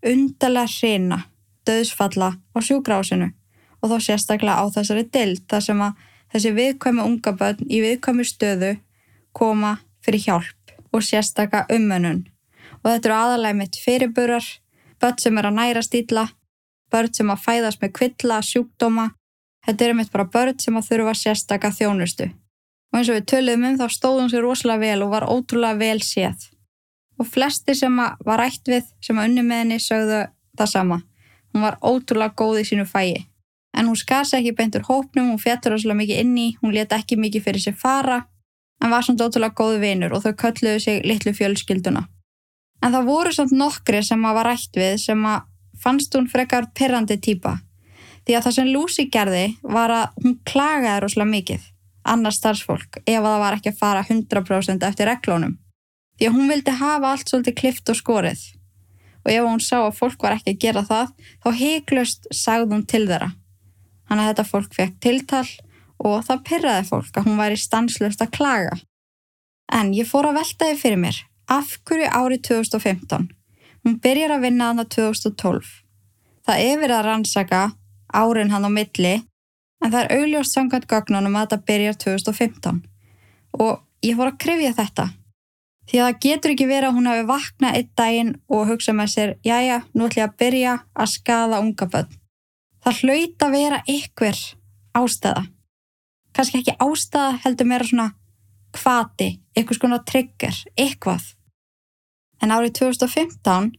undarlega hreina döðsfalla á sjúgrásinu og þá sérstaklega á þessari dild þar sem að þessi viðkvæmi unga börn í viðkvæmi stöðu koma fyrir hjálp og sérstaklega umönun og þetta eru aðalega mitt fyrirburar börn sem er að næra stíla börn sem að fæðast með kvilla, sjúkdóma þetta eru mitt bara börn sem að þurfa sérstaklega þjónustu og eins og við töluðum um þá stóðum sér rosalega vel og var ótrúlega vel séð og flesti sem var rætt við sem að unni með henni sögðu það sama. Hún var ótrúlega góð í sínu fæi. En hún skar sér ekki beintur hópnum, hún fettur ótrúlega mikið inni, hún leta ekki mikið fyrir sér fara, en var samt ótrúlega góð vinur og þau kölluðu sig litlu fjölskylduna. En það voru samt nokkri sem að var rætt við sem að fannst hún frekar perrandi týpa. Því að það sem Lucy gerði var að hún klagaði rosalega mikið, annars starfsfólk, ef að það var ekki að fara 100% eftir reglónum því að hún vildi hafa allt svolítið klift og skorið og ef hún sá að fólk var ekki að gera það þá heiklust sagði hún til þeirra. Þannig að þetta fólk fekk tiltal og það pyrraði fólk að hún væri stanslust að klaga. En ég fór að velta þið fyrir mér, af hverju árið 2015? Hún byrjar að vinna þannig 2012. Það er verið að rannsaka árin hann á milli en það er augljóst samkvæmt gögnunum að þetta byrjar 2015 og ég fór að krifja þetta Því að það getur ekki verið að hún hafi vaknað einn daginn og hugsað með sér, jájá, nú ætlum ég að byrja að skada unga bönn. Það hlaut að vera ykkur ástæða. Kanski ekki ástæða heldur meira svona kvati, ykkur skona trigger, ykkvað. En árið 2015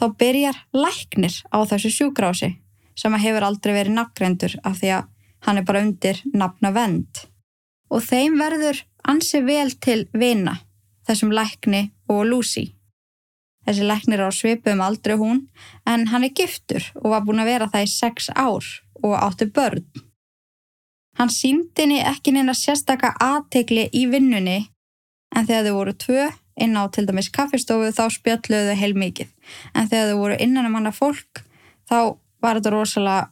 þá byrjar læknir á þessu sjúgrási sem að hefur aldrei verið nafngrendur af því að hann er bara undir nafna vend. Og þeim verður ansi vel til vina þessum lækni og Lucy. Þessi læknir er á svipum aldrei hún en hann er giftur og var búin að vera það í sex ár og áttu börn. Hann síndi henni ekki neina sérstaka aðtegli í vinnunni en þegar þau voru tvö inn á til dæmis kaffistofu þá spjalluðu þau heil mikið en þegar þau voru innan um hana fólk þá var þetta rosalega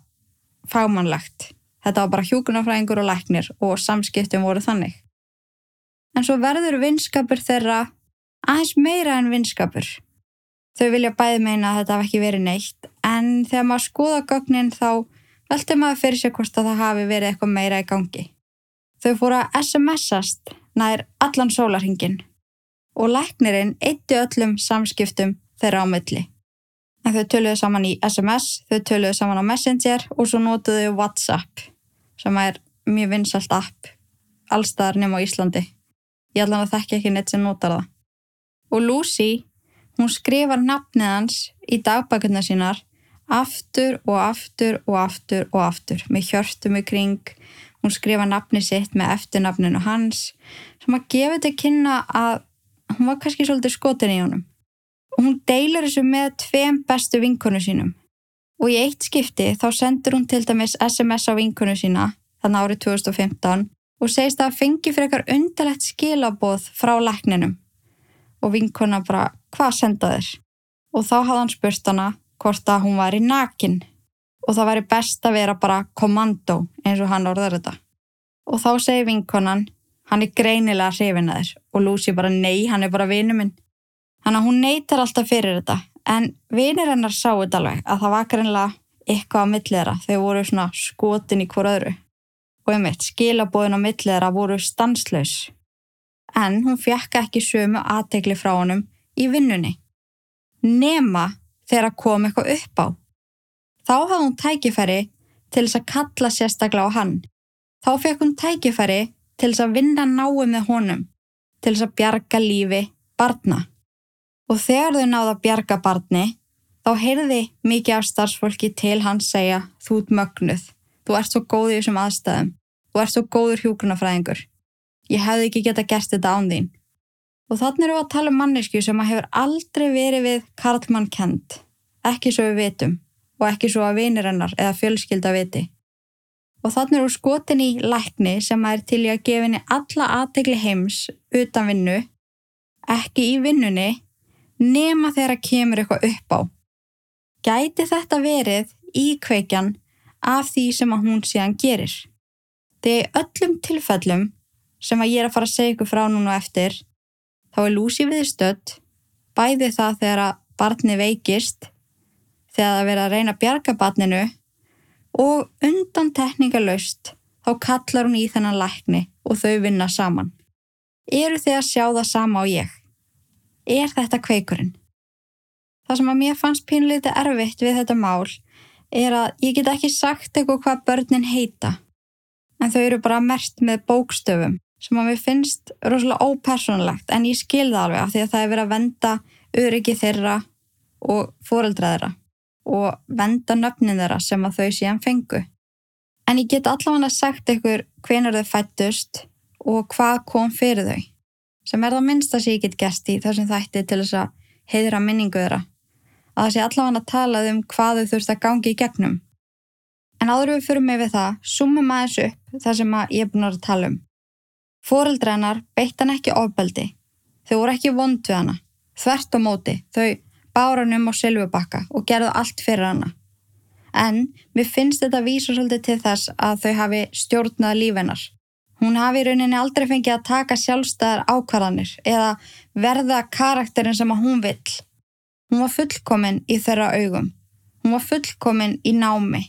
fámannlegt. Þetta var bara hjúkunarfræðingur og læknir og samskiptum voru þannig en svo verður vinskapur þeirra aðeins meira en vinskapur. Þau vilja bæði meina að þetta hafi ekki verið neitt, en þegar maður skoða gögnin þá veldur maður fyrir sig hvort að það hafi verið eitthvað meira í gangi. Þau fóru að SMS-ast nær allan sólarhingin og læknirinn eitti öllum samskiptum þeirra á milli. En þau töluðu saman í SMS, þau töluðu saman á Messenger og svo nótuðu WhatsApp sem er mjög vinsalt app allstaðar nema á Íslandi. Ég allan að þekki ekki neitt sem notar það. Og Lucy, hún skrifar nafnið hans í dagbækurna sínar aftur og aftur og aftur og aftur með hjörtum í kring. Hún skrifa nafnið sitt með eftirnafninu hans sem að gefa þetta kynna að hún var kannski svolítið skotin í honum. Og hún deilir þessu með tveim bestu vinkonu sínum. Og í eitt skipti þá sendur hún til dæmis SMS á vinkonu sína þannig árið 2015 og segist að fengi fyrir eitthvað undarlegt skilaboð frá lækninum og vinkona bara hvað senda þér? Og þá hafði hann spurt hana hvort að hún var í nakin. Og það væri best að vera bara kommando eins og hann orðar þetta. Og þá segi vinkonan hann er greinilega að þér. Og Lucy bara nei, hann er bara vinu minn. Hann að hún neytar alltaf fyrir þetta. En vinir hennar sáu þetta alveg að það var greinlega eitthvað á millera þau voru svona skotin í hver öðru. Og einmitt skilabóðin á milliðra voru stanslaus. En hún fjekka ekki sömu aðtegli frá honum í vinnunni. Nema þegar kom eitthvað upp á. Þá hafði hún tækifæri til þess að kalla sérstaklega á hann. Þá fekk hún tækifæri til þess að vinna náu með honum, til þess að bjarga lífi barna. Og þegar þau náða að bjarga barni, þá heyrði mikið af starfsfólki til hans segja þú ert mögnuð. Þú ert svo góð í þessum aðstæðum. Þú ert svo góður hjúgrunafræðingur. Ég hefði ekki geta gert þetta án þín. Og þannig eru við að tala um mannesku sem að hefur aldrei verið við Karlmann kent. Ekki svo við vitum og ekki svo að vinir hennar eða fjölskylda viti. Og þannig eru skotin í lækni sem er til í að gefa henni alla aðtegli heims utan vinnu ekki í vinnunni, nema þegar kemur eitthvað upp á. Gæti þetta verið íkveikjan af því sem að hún síðan gerir? Þegar öllum tilfellum sem að ég er að fara að segja ykkur frá núna eftir, þá er Lucy viðstödd, bæði það þegar að barni veikist, þegar það verið að reyna að bjarga barninu og undan tekníkalöst þá kallar hún í þennan lækni og þau vinna saman. Eru þið að sjá það sama á ég? Er þetta kveikurinn? Það sem að mér fannst pínleiti erfitt við þetta mál er að ég get ekki sagt eitthvað hvað börnin heita en þau eru bara mert með bókstöfum sem að mér finnst rosalega ópersonlegt en ég skilða alveg af því að það er verið að venda öryggi þeirra og fóreldra þeirra og venda nöfnin þeirra sem að þau síðan fengu. En ég get allavega sagt ykkur hvenar þau fættust og hvað kom fyrir þau. Sem er það minnsta sem ég get gæst í þessum þætti til þess að heiðra minningu þeirra. Að það sé allavega að tala um hvað þau þurft að gangi í gegnum. En áður við fyrir mig við það, sumum aðeins upp það sem að ég er búin að tala um. Fóreldrænar beitt hann ekki ofbeldi. Þau voru ekki vond við hana. Þvert og móti. Þau báranum á Silvubakka og gerðu allt fyrir hana. En mér finnst þetta vísa svolítið til þess að þau hafi stjórnað lífennar. Hún hafi í rauninni aldrei fengið að taka sjálfstæðar ákvarðanir eða verða karakterin sem að hún vill. Hún var fullkomin í þeirra augum. Hún var fullkomin í námi.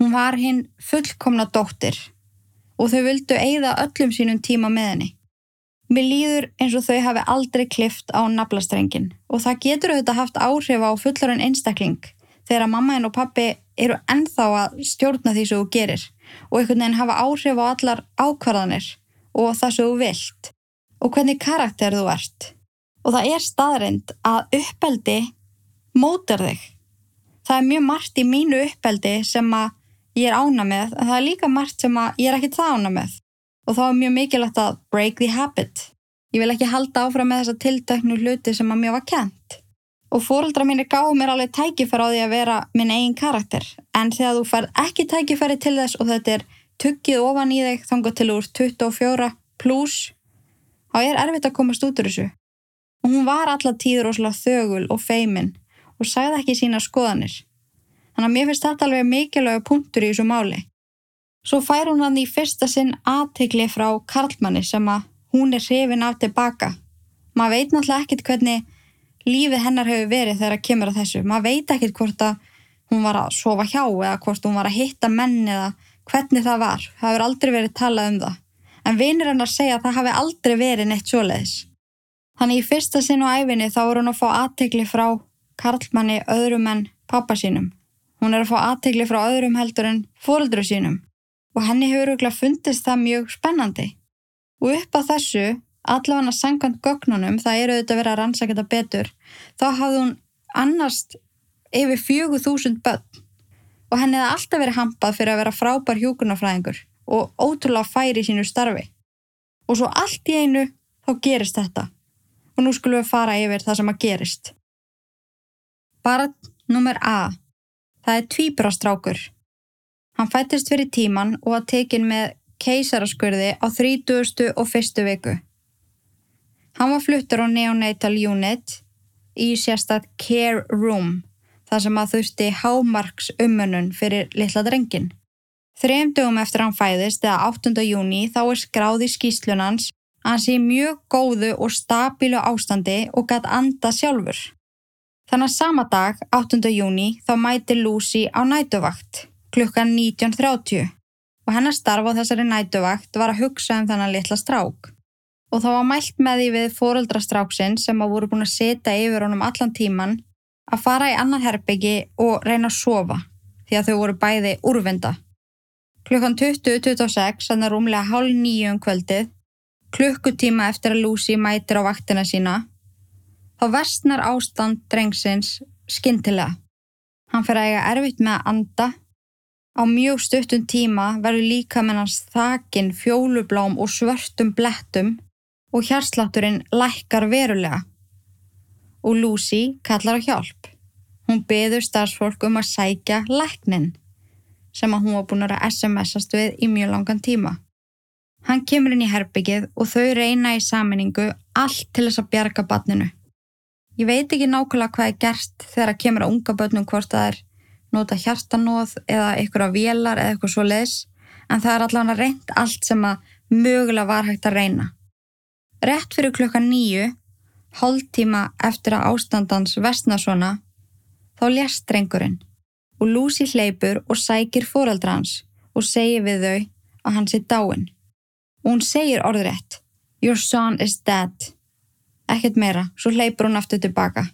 Hún var hinn fullkomna dóttir og þau vildu eigða öllum sínum tíma með henni. Mér líður eins og þau hafi aldrei klift á naflastrengin og það getur auðvitað haft áhrif á fullarinn einstakling þegar að mammaðin og pappi eru ennþá að stjórna því sem þú gerir og einhvern veginn hafa áhrif á allar ákvarðanir og það sem þú vilt og hvernig karakter þú ert. Og það er staðrind að uppeldi mótar þig. Það er mjög margt í mínu uppeldi sem að ég er ána með en það er líka margt sem að ég er ekki það ána með og þá er mjög mikilvægt að break the habit. Ég vil ekki halda áfram með þessa tildöknu hluti sem að mér var kent. Og fóröldra mínir gáðu mér alveg tækifæri á því að vera minn eigin karakter. En þegar þú færð ekki tækifæri til þess og þetta er tuggið ofan í þig þangað til úr 24 pluss, þá er erfitt að komast út úr þessu. Og hún var alltaf tíður og slá þögul og feimin og sagði ekki sína skoðanir. Þannig að mér finnst þetta alveg mikilvæg punktur í þessu máli. Svo fær hún hann í fyrsta sinn aðtegli frá Karlmanni sem að hún er hrifin af tilbaka. Maður veit náttúrulega ekkert hvernig lífið hennar hefur verið þegar það kemur að þessu. Maður veit ekkert hvort að hún var að sofa hjá eða hvort hún var að hitta menn eða hvernig það var. Það hefur aldrei verið talað um það. En vinir hennar segja að það hafi aldrei verið neitt svoleiðis. Þannig í fyrsta sinn og æfinni þá er hún að fá aðtegli frá Karlmanni öðrum en pappa sínum. Hún er að fá aðtegli frá öðrum heldur en fóldru sínum og henni hefur auðvitað fundist það mjög spennandi. Og upp á þessu, allavega sangant gögnunum, það eru auðvitað að rannsaka þetta betur, þá hafði hún annast yfir fjögur þúsund börn og henni hefði alltaf verið hampað fyrir að vera frábær hjókunarfræðingur og ótrúlega færi í sínu starfi. Og svo allt í einu þá gerist þetta og nú skulum við fara yfir það sem að gerist. Barn nummer A. Það er tvíbrastrákur. Hann fættist fyrir tíman og var tekinn með keisaraskurði á 30. og 1. viku. Hann var fluttur á Neonatal Unit í sérstætt Care Room þar sem að þurfti hámarks umönun fyrir litla drengin. Þrejum dögum eftir hann fæðist eða 8. júni þá er skráð í skýslunans að hann sé mjög góðu og stabílu ástandi og gætt anda sjálfur. Þannig að sama dag, 8. júni, þá mæti Lucy á nætuvakt klukkan 19.30 og hennar starf á þessari nætuvakt var að hugsa um þannan litla strák. Og þá var mælt með því við fóröldrastráksinn sem að voru búin að setja yfir honum allan tíman að fara í annan herbyggi og reyna að sofa því að þau voru bæði úrvinda. Klukkan 20.26, þannig að rúmlega hálf nýju um kvöldið, klukkutíma eftir að Lucy mætir á vaktina sína, þá vestnar ástand drengsins skintilega. Hann fer að eiga erfitt með að anda Á mjög stuttum tíma verður líka mennans þakin fjólublám og svörtum blettum og hjarslátturinn lækkar verulega. Og Lucy kallar á hjálp. Hún beður starfsfólk um að sækja læknin sem að hún var búin að SMS-ast við í mjög langan tíma. Hann kemur inn í herbyggið og þau reyna í saminningu allt til þess að bjarga barninu. Ég veit ekki nákvæmlega hvað er gert þegar að kemur á unga börnum hvort það er nota hjartanóð eða eitthvað vélar eða eitthvað svo leis en það er allavega reynd allt sem að mögulega var hægt að reyna. Rett fyrir klukka nýju, hálf tíma eftir að ástandans vestna svona, þá lést drengurinn og Lucy hleypur og sækir fóraldra hans og segir við þau að hann sé dáin. Og hún segir orðrætt, Your son is dead. Ekkert meira, svo hleypur hún aftur tilbaka.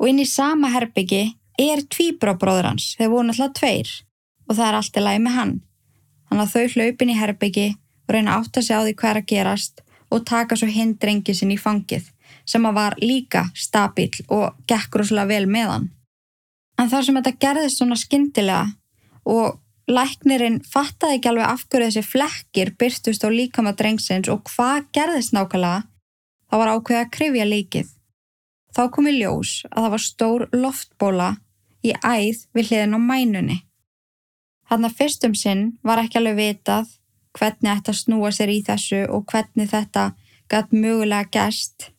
Og inn í sama herbyggi er tvíbróbróður hans, þeir voru náttúrulega tveir og það er allt í lagi með hann. Þannig að þau hlaupin í herbyggi og reyna átt að segja á því hver að gerast og taka svo hinn drengi sinn í fangið sem að var líka stabíl og gekk rosalega vel með hann. En þar sem þetta gerðist svona skindilega og læknirinn fattaði ekki alveg af hverju þessi flekkir byrtust á líkama drengsins og hvað gerðist nákvæmlega, þá var ákveð að krifja líkið. Þá kom í ljós að það var stór loftbóla í æð við hliðin á mænunni. Þannig að fyrstum sinn var ekki alveg vitað hvernig þetta snúa sér í þessu og hvernig þetta gætt mögulega gæst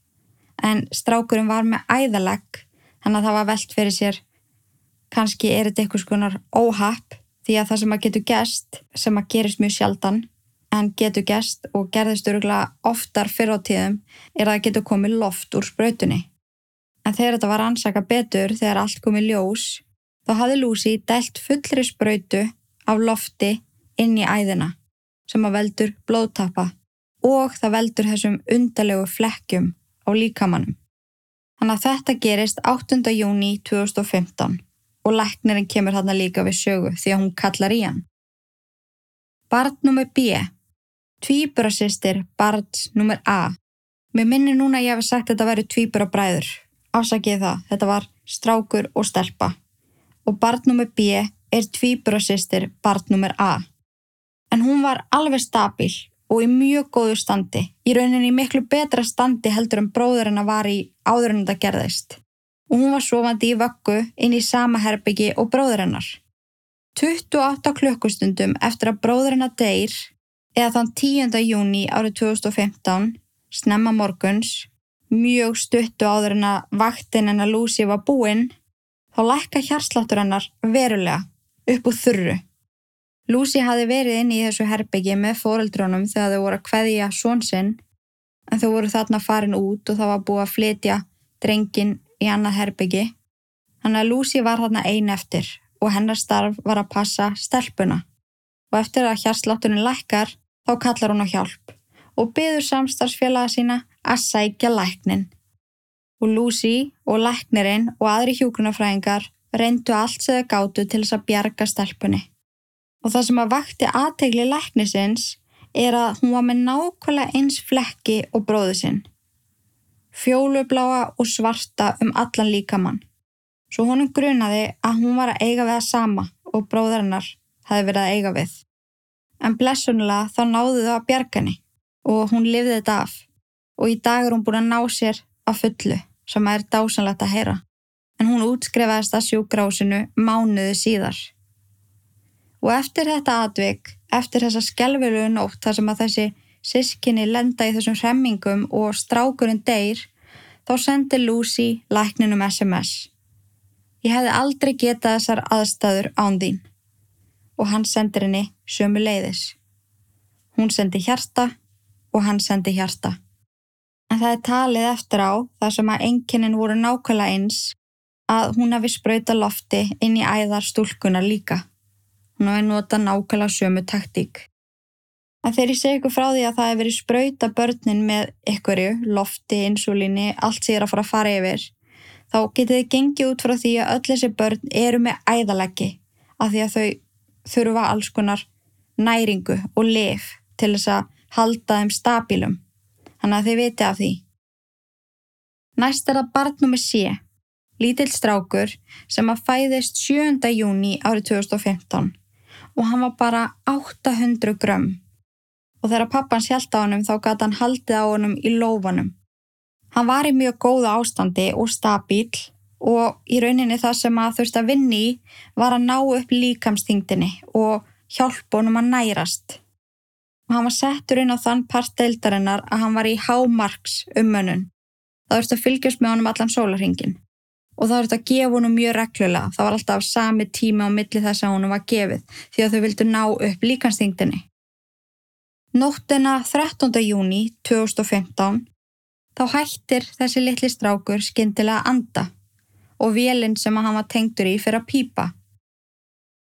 en strákurinn var með æðalegg þannig að það var veld fyrir sér kannski er þetta eitthvað skonar óhapp því að það sem að getur gæst sem að gerist mjög sjaldan en getur gæst og gerðist öruglega oftar fyrir á tíðum er að getur komið loft úr spröytunni. En þegar þetta var ansaka betur þegar allt komið ljós þá hafði Lucy dælt fullri spröytu af lofti inn í æðina sem að veldur blóðtappa og það veldur þessum undalegu flekkjum á líkamannum. Þannig að þetta gerist 8. júni 2015 og læknirinn kemur þarna líka við sögu því að hún kallar í hann. Barn nr. B. Tvíburasistir barns nr. A. Mér minni núna að ég hef sagt að þetta væri tvíburabræður. Afsakið það, þetta var strákur og stelpa. Og barn nr. B er tvíburasistir barn nr. A. En hún var alveg stabíl og í mjög góðu standi. Í rauninni miklu betra standi heldur en bróður en að var í áður en þetta gerðist. Og hún var sofandi í vöggu inn í sama herbyggi og bróður hennar. 28 klukkustundum eftir að bróður hennar deyr, eða þann 10. júni árið 2015, snemma morguns, mjög stuttu áður en að vaktin hennar Lucy var búinn, þá lækka hjarsláttur hennar verulega upp úr þurru. Lucy hafi verið inn í þessu herbyggi með fóreldrónum þegar þau voru að kveðja svonsinn en þau voru þarna farin út og það var búið að flytja drengin í annað herbyggi. Þannig að Lucy var þarna ein eftir og hennar starf var að passa stelpuna og eftir að hjarslátturinn lækkar þá kallar hún á hjálp og byður samstarfsfélaga sína að sækja læknin. Og Lucy og læknirinn og aðri hjúkunarfræðingar reyndu allt sem þau gáttu til þess að bjarga stelpunni. Og það sem að vakti aðtegli læknisins er að hún var með nákvæmlega eins flekki og bróðu sinn fjólubláa og svarta um allan líkamann. Svo honum grunaði að hún var að eiga við það sama og bróðarinnar hefði verið að eiga við. En blessunlega þá náðu þau að bjargani og hún lifði þetta af og í dag er hún búin að ná sér að fullu sem er dásanlegt að heyra. En hún útskrifaðist að sjúgrásinu mánuðu síðar. Og eftir þetta atvik, eftir þessa skelvelu nótt þar sem að þessi sískinni lenda í þessum hremmingum og strákurinn deyr, þá sendir Lucy lækninum SMS. Ég hefði aldrei getað þessar aðstæður án þín. Og hann sendir henni sömu leiðis. Hún sendi hjarta og hann sendi hjarta. En það er talið eftir á þar sem að enginnin voru nákvæmlega eins að hún hafi spröyta lofti inn í æðar stúlkunar líka. Hún hafi nota nákvæmlega sömu taktík. En þegar ég segi ykkur frá því að það hefur verið spröyta börnin með ykkurju, lofti, insulíni, allt sem ég er að fara að fara yfir, þá getið þið gengið út frá því að öll þessi börn eru með æðaleggi af því að þau þurfa alls konar næringu og lif til þess að halda þeim stabilum. Þannig að þið viti af því. Næst er það barnum með sé, lítill strákur sem að fæðist 7. júni árið 2015 og hann var bara 800 grömm og þegar pappans hjælt á honum þá gæti hann haldið á honum í lófanum. Hann var í mjög góða ástandi og stabíl og í rauninni það sem að þurfti að vinni í var að ná upp líkamstingdini og hjálpa honum að nærast. og hann var settur inn á þann part deildarinnar að hann var í hámarks ummönnun. Það verðist að fylgjast með honum allan sólarhingin og það verðist að gefa honum mjög reglulega. Það var alltaf sami tíma á milli þess að honum var gefið því að þau vildu ná upp líkansþingdini. Nóttina 13. júni 2015 þá hættir þessi litli strákur skindilega að anda og vélinn sem hann var tengdur í fyrir að pípa.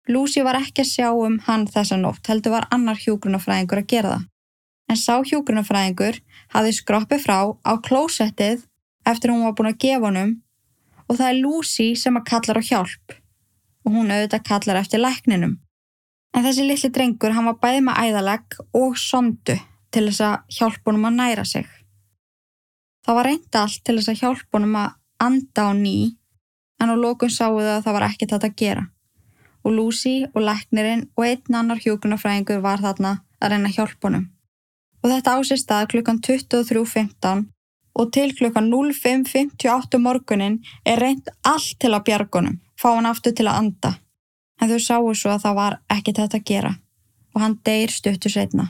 Lucy var ekki að sjá um hann þessa nótt, heldur var annar hjógrunafræðingur að gera það. En sá hjógrunafræðingur hafði skroppið frá á klósettið eftir hún var búin að gefa honum og það er Lucy sem að kallar á hjálp og hún auðvitað kallar eftir lækninum. En þessi litli drengur hann var bæði með æðalegg og sondu til þess að hjálp honum að næra sig. Það var reynda allt til þess að hjálp honum að anda á ný en á lókun sáu það að það var ekkert að gera og Lucy og læknirinn og einn annar hjókunarfræðingur var þarna að reyna hjálpunum. Og þetta ásist stað klukkan 23.15 og til klukkan 05.58 morgunin er reynd allt til að bjargunum, fá hann aftur til að anda. En þau sáu svo að það var ekkert þetta að gera og hann deyr stuttu setna.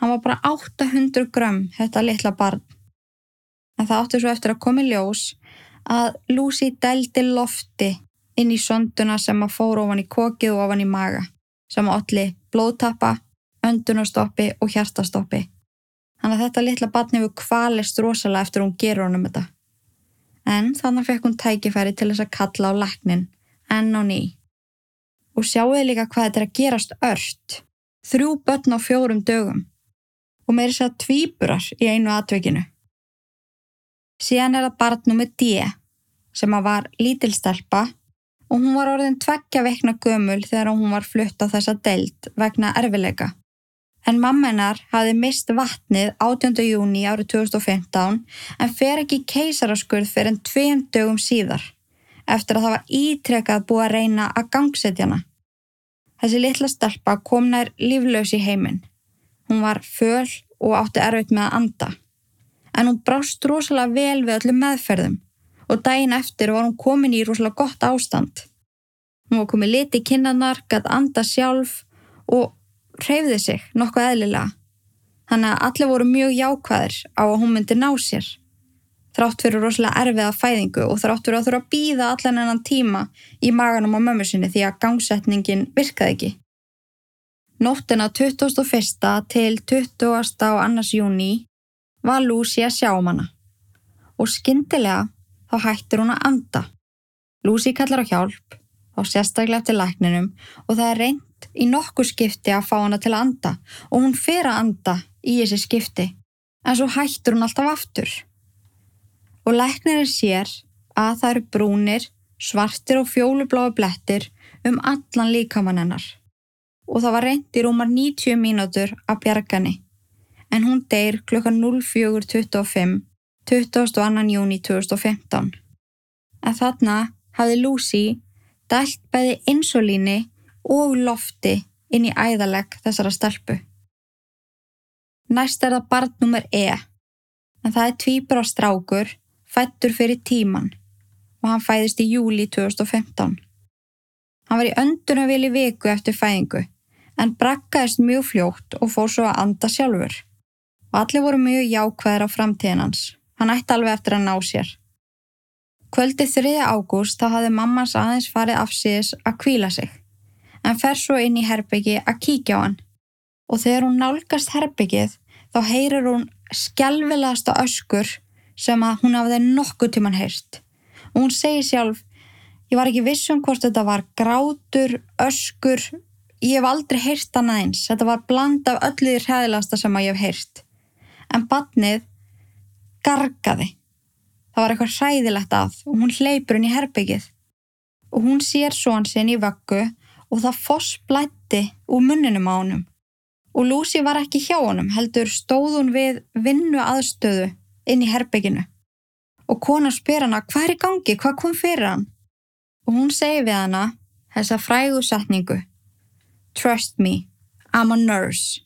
Hann var bara 800 grömm, þetta litla barn. En það átti svo eftir að komi ljós að Lucy dældi lofti inn í sonduna sem að fór ofan í kokið og ofan í maga, sem að olli blóðtappa, öndunastoppi og hjartastoppi. Þannig að þetta litla barn hefur kvalist rosalega eftir hún gerur honum þetta. En þannig fekk hún tækifæri til þess að kalla á læknin, enn á ný. Og sjáuði líka hvað þetta er að gerast ört. Þrjú börn á fjórum dögum. Og með þess að tvíburar í einu atveikinu. Síðan er það barn nummið D, sem að var lítilstelpa og hún var orðin tveggja veikna gömul þegar hún var flutt á þessa deild vegna erfileika. En mammenar hafi mist vatnið 18. júni árið 2015 en fer ekki keisaraskurð fyrir en tveim dögum síðar eftir að það var ítrekað búið að reyna að gangsetjana. Þessi litla stelpa kom nær líflaus í heiminn. Hún var föl og átti erfitt með að anda. En hún brást rosalega vel við öllum meðferðum og daginn eftir var hún komin í rúslega gott ástand. Hún var komið liti kinnanar, gætt anda sjálf og reyfði sig nokkuð eðlilega. Þannig að allir voru mjög jákvæðir á að hún myndi ná sér. Þrátt fyrir rosalega erfiða fæðingu og þrátt fyrir að þurfa að býða allan ennan tíma í maganum á mömmu sinni því að gangsetningin virkaði ekki. Nóttina 21. til 20. á annars júni var Lucy að sjá um hana og skindilega þá hættir hún að anda. Lucy kallar á hjálp, þá sérstaklega eftir lækninum og það er reynd í nokkuð skipti að fá hana til að anda og hún fer að anda í þessi skipti en svo hættur hún alltaf aftur. Og læknirinn sér að það eru brúnir, svartir og fjólubláu blettir um allan líkamann hennar og það var reynd í rúmar 90 mínútur af bjargani en hún deyr klukkan 04.25 22. júni 2015. En þarna hafði Lucy dælt bæði insulíni og lofti inn í æðalegg þessara stelpu. Næst er það barnnúmer E, en það er tvíbra strákur fættur fyrir tíman og hann fæðist í júli 2015. Hann var í öndunavili viku eftir fæðingu en brakkaðist mjög fljótt og fór svo að anda sjálfur og allir voru mjög jákvæðir á framtíðin hans. Hann ætti alveg eftir að ná sér. Kvöldi 3. ágúst þá hafði mammas aðeins farið afsíðis að kvíla sig, en fer svo inn í herbyggi að kíkja á hann. Og þegar hún nálgast herbyggið þá heyrir hún skjálfilegasta öskur sem að hún hafði nokkuð tíman heyrst. Og hún segir sjálf, ég var ekki vissum hvort þetta var grátur, öskur, ég hef aldrei heyrt hann aðeins, þetta var bland af öllu því hræðilegasta sem að ég hef heyrt. En badnið gargaði. Það var eitthvað hræðilegt að og hún hleypur henni í herbyggið og hún sér svon sinn í vöggu og það foss blætti úr munninum á honum. Og Lucy var ekki hjá honum, heldur stóð hún við vinnu aðstöðu inn í herbygginu. Og konar spyr hana, hvað er í gangi, hvað kom fyrir hann? Og hún segi við hana þessa frægu setningu. Trust me, I'm a nurse.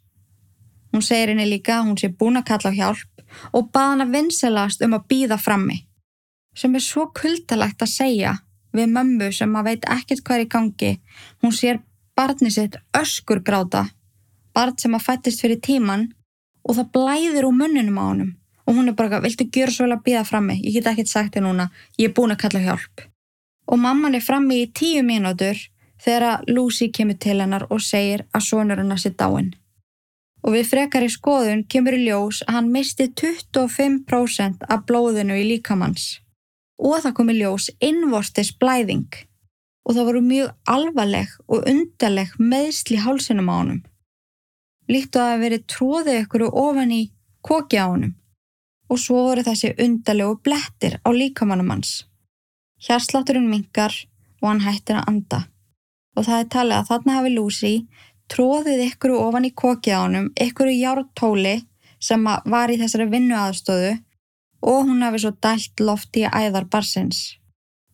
Hún segir henni líka að hún sé búin að kalla á hjálp og bað hana vinselast um að býða frammi. Sem er svo kuldalegt að segja við mömmu sem að veit ekkert hvað er í gangi. Hún sér barni sitt öskur gráta barn sem að fættist fyrir tíman og það blæðir úr munninum á honum og hún er bara, viltu gjöra svo vel að býða frammi ég get ekki sagt þér núna, ég er búin að kalla hjálp og mamman er frammi í tíu mínútur þegar Lucy kemur til hennar og segir að sonur hennar sé dáin og við frekar í skoðun kemur í ljós að hann misti 25% af blóðinu í líkamanns og það kom í ljós innvortis blæðing og það voru mjög alvarleg og undarleg meðsli hálsinum á honum. Líkt að veri tróðið ykkur ofan í koki á honum og svo voru þessi undarlegu blettir á líkamannum hans. Hjarslátturinn mingar og hann hættir að anda og það er talið að þarna hafi Lucy tróðið ykkur ofan í koki á honum ykkur í jártóli sem var í þessari vinnu aðstöðu og hún hafi svo dælt loft í æðar barsins.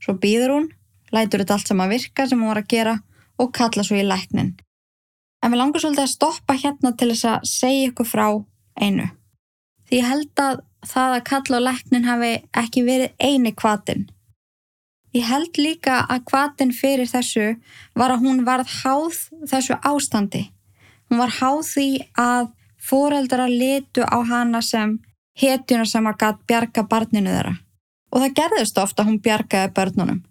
Svo býður hún lætur þetta allt saman virka sem hún var að gera og kalla svo í læknin. En við langar svolítið að stoppa hérna til þess að segja ykkur frá einu. Því ég held að það að kalla á læknin hafi ekki verið eini kvatin. Ég held líka að kvatin fyrir þessu var að hún varð háð þessu ástandi. Hún var háð því að fóreldra letu á hana sem hetjuna sem að gæt bjarga barninu þeirra. Og það gerðist ofta að hún bjargaði börnunum.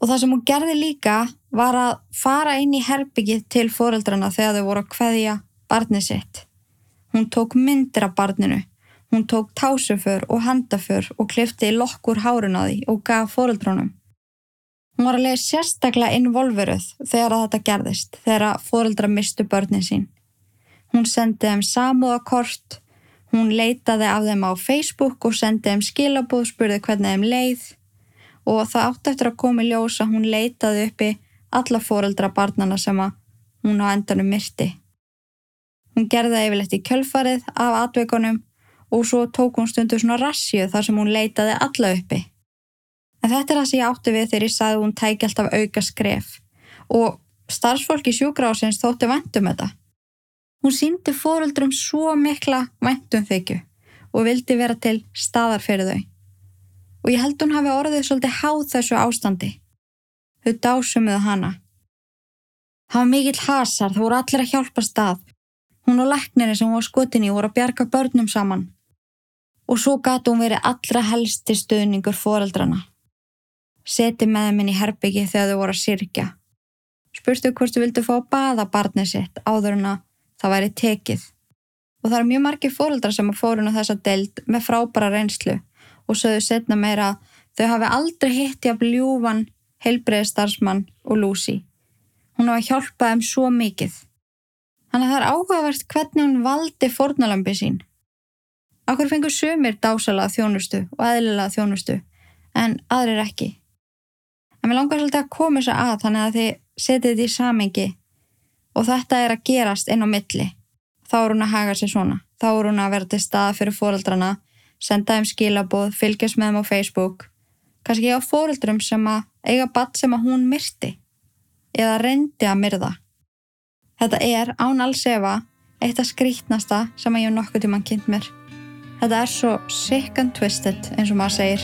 Og það sem hún gerði líka var að fara inn í herbyggið til foreldrana þegar þau voru að hveðja barnið sitt. Hún tók myndir af barninu, hún tók tásuför og handaför og klifti í lokkur hárun á því og gaf foreldrunum. Hún var að lega sérstaklega involveruð þegar þetta gerðist, þegar foreldra mistu börnin sín. Hún sendið þeim samúðakort, hún leitaði af þeim á Facebook og sendið þeim skilabúð, spurði hvernig þeim leið og það átti eftir að koma í ljós að hún leitaði uppi alla fóreldra barnana sem að hún á endanum myrti. Hún gerði það yfirlegt í kjölfarið af atveikunum og svo tók hún stundu svona rassju þar sem hún leitaði alla uppi. En þetta er það sem ég átti við þegar ég sagði hún tæki alltaf auka skref og starfsfólki sjúgrásins þótti vendum þetta. Hún síndi fóreldrum svo mikla vendum þykju og vildi vera til staðar fyrir þau og ég held hún hafi orðið svolítið háð þessu ástandi. Þau dásumuðu hana. Það var mikill hasar, það voru allir að hjálpa stað. Hún og leknirinn sem hún var skutin í voru að bjarga börnum saman. Og svo gæti hún verið allra helsti stöðningur foreldrana. Seti með þeim inn í herbyggi þegar þau voru að sirkja. Spurstu hvort þú vildi fá að baða barnið sitt áður en að það væri tekið. Og það er mjög margi fóreldrar sem að fórun á þessa deild með frábæra reynslu og sögðu setna meira þau hafi aldrei hitti að bljúvan heilbreiðstarfsmann og Lucy. Hún hafa hjálpað þeim svo mikið. Þannig að það er áhugavert hvernig hún valdi fornalambi sín. Akkur fengur sömur dásalega þjónustu og eðlilega þjónustu en aðrir ekki. En mér langar svolítið að koma þess að þannig að þið setið þetta í samengi og þetta er að gerast inn á milli. Þá er hún að haga sér svona. Þá er hún að vera til stað fyrir fóreldrana senda þeim skilaboð, fylgjast með þeim á Facebook, kannski á fóreldrum sem að eiga badd sem að hún myrti eða reyndi að myrða. Þetta er án alls efa eitt af skrítnasta sem að ég hef nokkuð tíma kynnt mér. Þetta er svo sick and twisted eins og maður segir.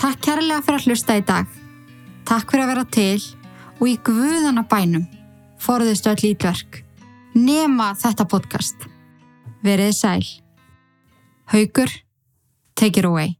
Takk kærlega fyrir að hlusta í dag. Takk fyrir að vera til og í guðana bænum forðustu öll ítverk nema þetta podcast. Verið sæl. Haugur, take it away.